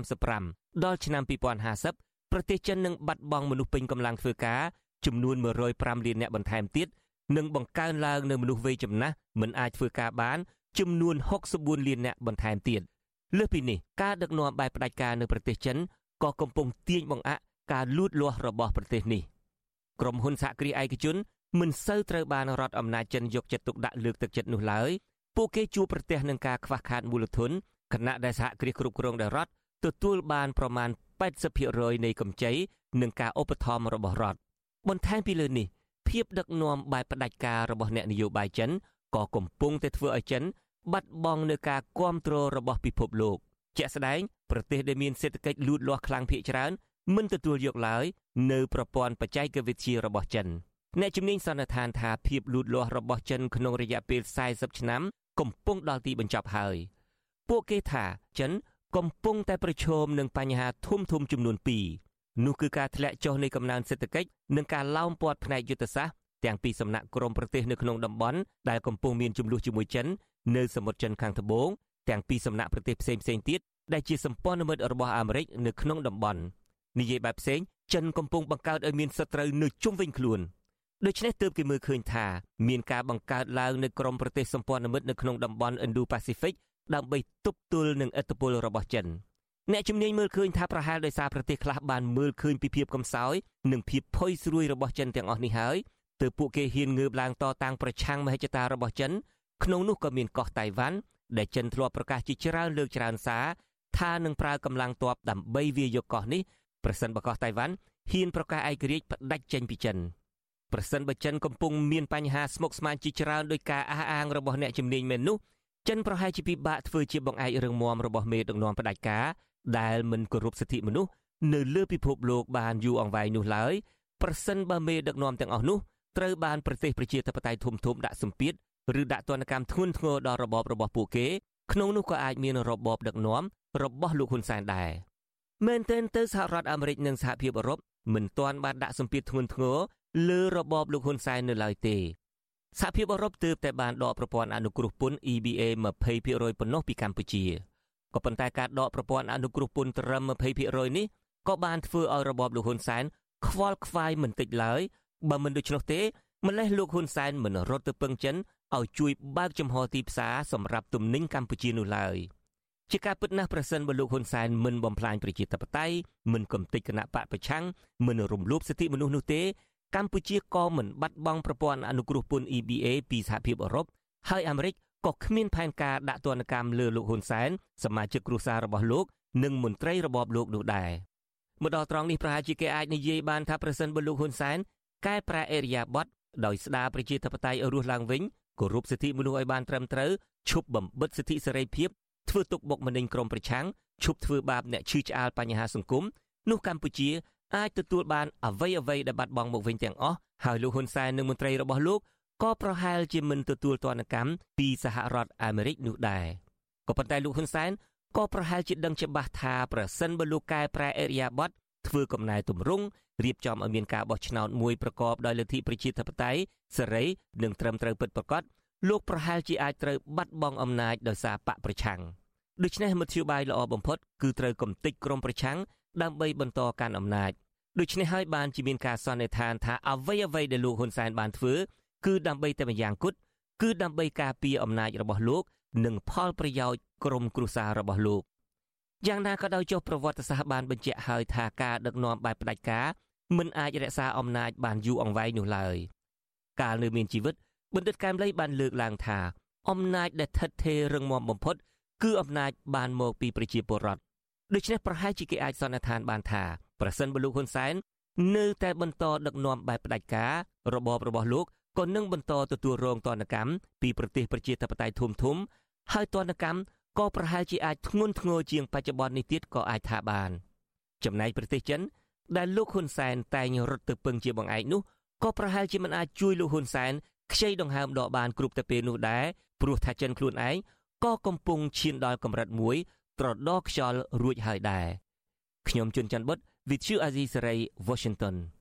2035ដល់ឆ្នាំ2050ប្រទេសចិននឹងបាត់បង់មនុស្សពេញកម្លាំងធ្វើការចំនួន105លាននាក់បន្ថែមទៀតនិងបង្កើនឡើងនៅមនុស្សវ័យចំណាស់មិនអាចធ្វើការបានចំនួន64លាននាក់បន្ថែមទៀតលើសពីនេះការដឹកនាំបែបផ្ដាច់ការនៅប្រទេសចិនក៏កំពុងទាញបង្អាក់ការលូតលាស់របស់ប្រទេសនេះក្រុមហ៊ុនសហគ្រាសឯកជន មិនសូវត្រូវបានរដ្ឋអំណាចចិនយកចិត្តទុកដាក់លើកទឹកចិត្តនោះឡើយពួកគេជួបប្រទះនឹងការខ្វះខាតមូលធនខណៈដែលសហគ្រាសគ្រប់គ្រងដោយរដ្ឋទទួលបានប្រមាណ80%នៃកម្ចីនិងការឧបត្ថម្ភរបស់រដ្ឋបន្ថែមពីលើនេះភាពដឹកនាំបែបផ្ដាច់ការរបស់អ្នកនយោបាយចិនក៏កំពុងតែធ្វើឲ្យចិនបាត់បង់នូវការគ្រប់គ្រងរបស់ពិភពលោកជាក់ស្ដែងប្រទេសដែលមានសេដ្ឋកិច្ចលូតលាស់ខ្លាំងភាគច្រើនមិនទទួលយកឡើយនៅប្រព័ន្ធបច្ចេកវិទ្យារបស់ចិន អ្នកជំនាញសន្និដ្ឋានថាភាពលូតលាស់របស់ចិនក្នុងរយៈពេល40ឆ្នាំកំពុងដល់ទីបញ្ចប់ហើយពួកគេថាចិនកំពុងតែប្រឈមនឹងបញ្ហាធំធំចំនួន2នោះគឺការធ្លាក់ចុះនៃកំណើនសេដ្ឋកិច្ចនិងការឡោមព័ទ្ធផ្នែកយុទ្ធសាស្ត្រទាំងពីសំណាក់ក្រមប្រទេសនៅក្នុងតំបន់ដែលកំពុងមានចំនួនជាមួយចិននៅសមុទ្រចិនខាងត្បូងទាំងពីសំណាក់ប្រទេសផ្សេងផ្សេងទៀតដែលជាសម្ព័ន្ធមិត្តរបស់អាមេរិកនៅក្នុងតំបន់និយាយបែបផ្សេងចិនកំពុងបង្កើតឲ្យមានសត្រូវនៅជុំវិញខ្លួន ដូច្នេះទើបគេមើលឃើញថាមានការបង្កើតឡើងនៅក្រមប្រទេសសម្ព័ន្ធមិត្តនៅក្នុងតំបន់ Indo-Pacific ដើម្បីទប់ទល់នឹងឥទ្ធិពលរបស់ចិនអ្នកជំនាញមើលឃើញថាប្រហែលដោយសារប្រទេសខ្លះបានមើលឃើញពីភាពកំសោយនិងភាពផុយស្រួយរបស់ចិនទាំងអស់នេះហើយទើបពួកគេហ៊ានងើបឡើងតតាំងប្រឆាំងមហិច្ឆតារបស់ចិនក្នុងនោះក៏មានកោះតៃវ៉ាន់ដែលចិនធ្លាប់ប្រកាសជាច្រើនលើកច្រើនសារថានឹងប្រើកម្លាំងទ័ពដើម្បីវាយកកោះនេះប្រសិនបើកោះតៃវ៉ាន់ហ៊ានប្រកាសឯករាជ្យផ្ដាច់ចេញពីចិន។ ប្រសិនបើចិនកំពុងមានបញ្ហាស្មុគស្មាញជាច្រើនដោយការអះអាងរបស់អ្នកជំនាញមែននោះចិនប្រហែលជាពិបាកធ្វើជាបង្អែករឿងមមរបស់មេដឹកនាំផ្ដាច់ការដែលមិនគោរពសិទ្ធិមនុស្សនៅលើពិភពលោកបានយូរអង្វែងនោះឡើយប្រសិនបើមេដឹកនាំទាំងអស់នោះត្រូវបានប្រទេសប្រជាធិបតេយ្យធំធំដាក់សម្ពាធឬដាក់ទណ្ឌកម្មធ្ងន់ធ្ងរដល់របបរបស់ពួកគេក្នុងនោះក៏អាចមានរបបដឹកនាំរបស់លោកហ៊ុនសែនដែរមែនទែនទៅសហរដ្ឋអាមេរិកនិងសហភាពអឺរ៉ុបមិនទាន់បានដាក់សម្ពាធធ្ងន់ធ្ងរ លើរបបលោកហ៊ុនសែននៅឡើយទេសហភាពអឺរ៉ុបទើបតែបានដកប្រព័ន្ធអនុគ្រោះពន្ធ EBA 20%ប៉ុណ្ណោះពីកម្ពុជាក៏ប៉ុន្តែការដកប្រព័ន្ធអនុគ្រោះពន្ធត្រឹម20%នេះក៏បានធ្វើឲ្យរបបលោកហ៊ុនសែនខ្វល់ខ្វាយមិនតិចឡើយបើមិនដូច្នោះទេម្លេះលោកហ៊ុនសែនមិនរត់ទៅពឹងចិនឲ្យជួយបើកចំហទីផ្សារសម្រាប់ទំនិញកម្ពុជានោះឡើយជាការពិតណាស់ប្រសិនបើលោកហ៊ុនសែនមិនបំផ្លាញប្រជាធិបតេយ្យមិនកំទេចគណៈបកប្រឆាំងមិនរំលោភសិទ្ធិមនុស្សនោះទេ កម្ពុជាក៏មិនបាត់បង់ប្រព័ន្ធអនុគ្រោះពន្ធ EBA ពីសហភាពអឺរ៉ុបហើយអាមេរិកក៏គ្មានផែនការដាក់ទណ្ឌកម្មលើលោកហ៊ុនសែនសមាជិកគ្រួសាររបស់លោក និងមន្ត្រីរបបលោកនោះដែរមកដល់ត្រង់នេះប្រហែលជាគេអាចនិយាយបានថាប្រសិនបើលោកហ៊ុនសែនកែប្រែអេរិយាប័ត្រដោយស្ដារប្រជាធិបតេយ្យឲ្យរស់ឡើងវិញគោរពសិទ្ធិមនុស្សឲ្យបានត្រឹមត្រូវឈប់បំបិទសិទ្ធិសេរីភាពធ្វើទុកបុកម្នេញក្រុមប្រឆាំងឈប់ធ្វើបាបអ្នកឈឺឆ្អាលបញ្ហាសង្គមនោះកម្ពុជា អាចទទួលបានអ្វីអ្វីដែលបាត់បង់មកវិញទាំងអស់ហើយលោកហ៊ុនសែននិងមន្ត្រីរបស់លោកក៏ប្រហែលជាមិនទទួលទណ្ឌកម្មពីសហរដ្ឋអាមេរិកនោះដែរក៏ប៉ុន្តែលោកហ៊ុនសែនក៏ប្រហែលជាដឹងច្បាស់ថាប្រសិនបើលោកកែប្រែអេរិយាប័ត្រធ្វើកំណែទម្រង់រៀបចំឲ្យមានការបោះឆ្នោតមួយប្រកបដោយលទ្ធិប្រជាធិបតេយ្យសេរីនិងត្រឹមត្រូវពិតប្រាកដលោកប្រហែលជាអាចត្រូវបាត់បង់អំណាចដោយសារបកប្រឆាំងដូច្នេះមធ្យោបាយល្អបំផុតគឺត្រូវកំទេចក្រុមប្រឆាំងដើម្បីបន្តកាន់អំណាច ដូច្នេះហើយបានជាមានការសន្និដ្ឋានថាអ្វីអ្វីដែលលោកហ៊ុនសែនបានធ្វើគឺដើម្បីតែម្យ៉ាងគត់គឺដើម្បីការពារអំណាចរបស់លោក និងផលប្រយោជន៍ក្រុមគ្រួសាររបស់លោកយ៉ាងណាក៏ដោយចុះប្រវត្តិសាស្ត្របានបញ្ជាក់ហើយថាការដឹកនាំបែបផ្ដាច់ការមិនអាចរក្សាអំណាចបានយូរអង្វែងនោះឡើយកាលនៅមានជីវិតបណ្ឌិតកែមលីបានលើកឡើងថាអំណាចដែលថិតថេររឹងមាំបំផុត គឺអំណាចបានមកពីប្រជាពលរដ្ឋដូច្នេះប្រហែលជាគេអាចសន្និដ្ឋានបានថាប្រសិនបើលោកហ៊ុនសែននៅតែបន្តដឹកនាំបែបផ្ដាច់ការរបបរបស់លោកក៏នឹងបន្តទទួលរងទណ្ឌកម្មពីប្រទេសប្រជាធិបតេយ្យធំធំ ហើយទណ្ឌកម្មក៏ប្រហែលជាអាចធ្ងន់ធ្ងរជាងបច្ចុប្បន្ននេះទៀតក៏អាចថាបាន ចំណែកប្រទេសចិន ដែលលោកហ៊ុនសែនតែងរត់ទៅពឹងជាបងឯកនោះក៏ប្រហែលជាមិនអាចជួយលោកហ៊ុនសែនខ្ចីដង្ហើមដកបានគ្រប់តែពេលនោះដែរព្រោះថាចិនខ្លួនឯងក៏កំពុងឈានដល់កម្រិតមួយត្រដោខ្យល់រួចហើយដែរខ្ញុំជួនច័ន្ទបុត With you Azizi Saray Washington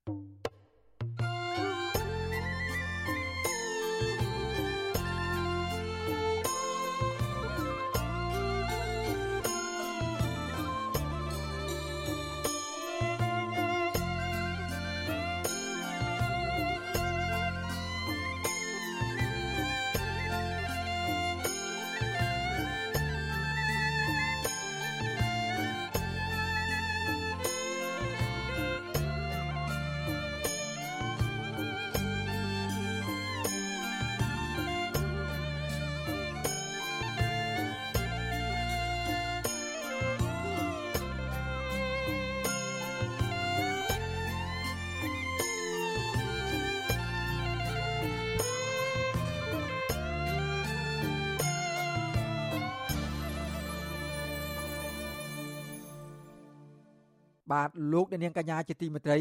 បាទលោកអ្នកនាងកញ្ញាជាទីមេត្រី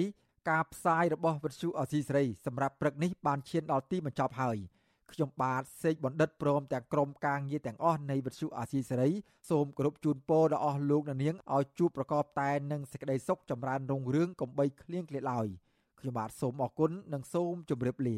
ការផ្សាយរបស់វិទ្យុអសីសេរីសម្រាប់ព្រឹកនេះបានឈានដល់ទីបញ្ចប់ហើយខ្ញុំបាទសេកបណ្ឌិតព្រមទាំងក្រុមការងារទាំងអស់នៃវិទ្យុអាស៊ីសេរីសូមគោរពជូនពរដល់អស់លោកអ្នកនាងឲ្យជួបប្រកបតែនឹងសេចក្តីសុខចម្រើនរុងរឿងកំបីគ្លៀងគ្លាឡើយខ្ញុំបាទសូមអរគុណនិងសូមជម្រាបលា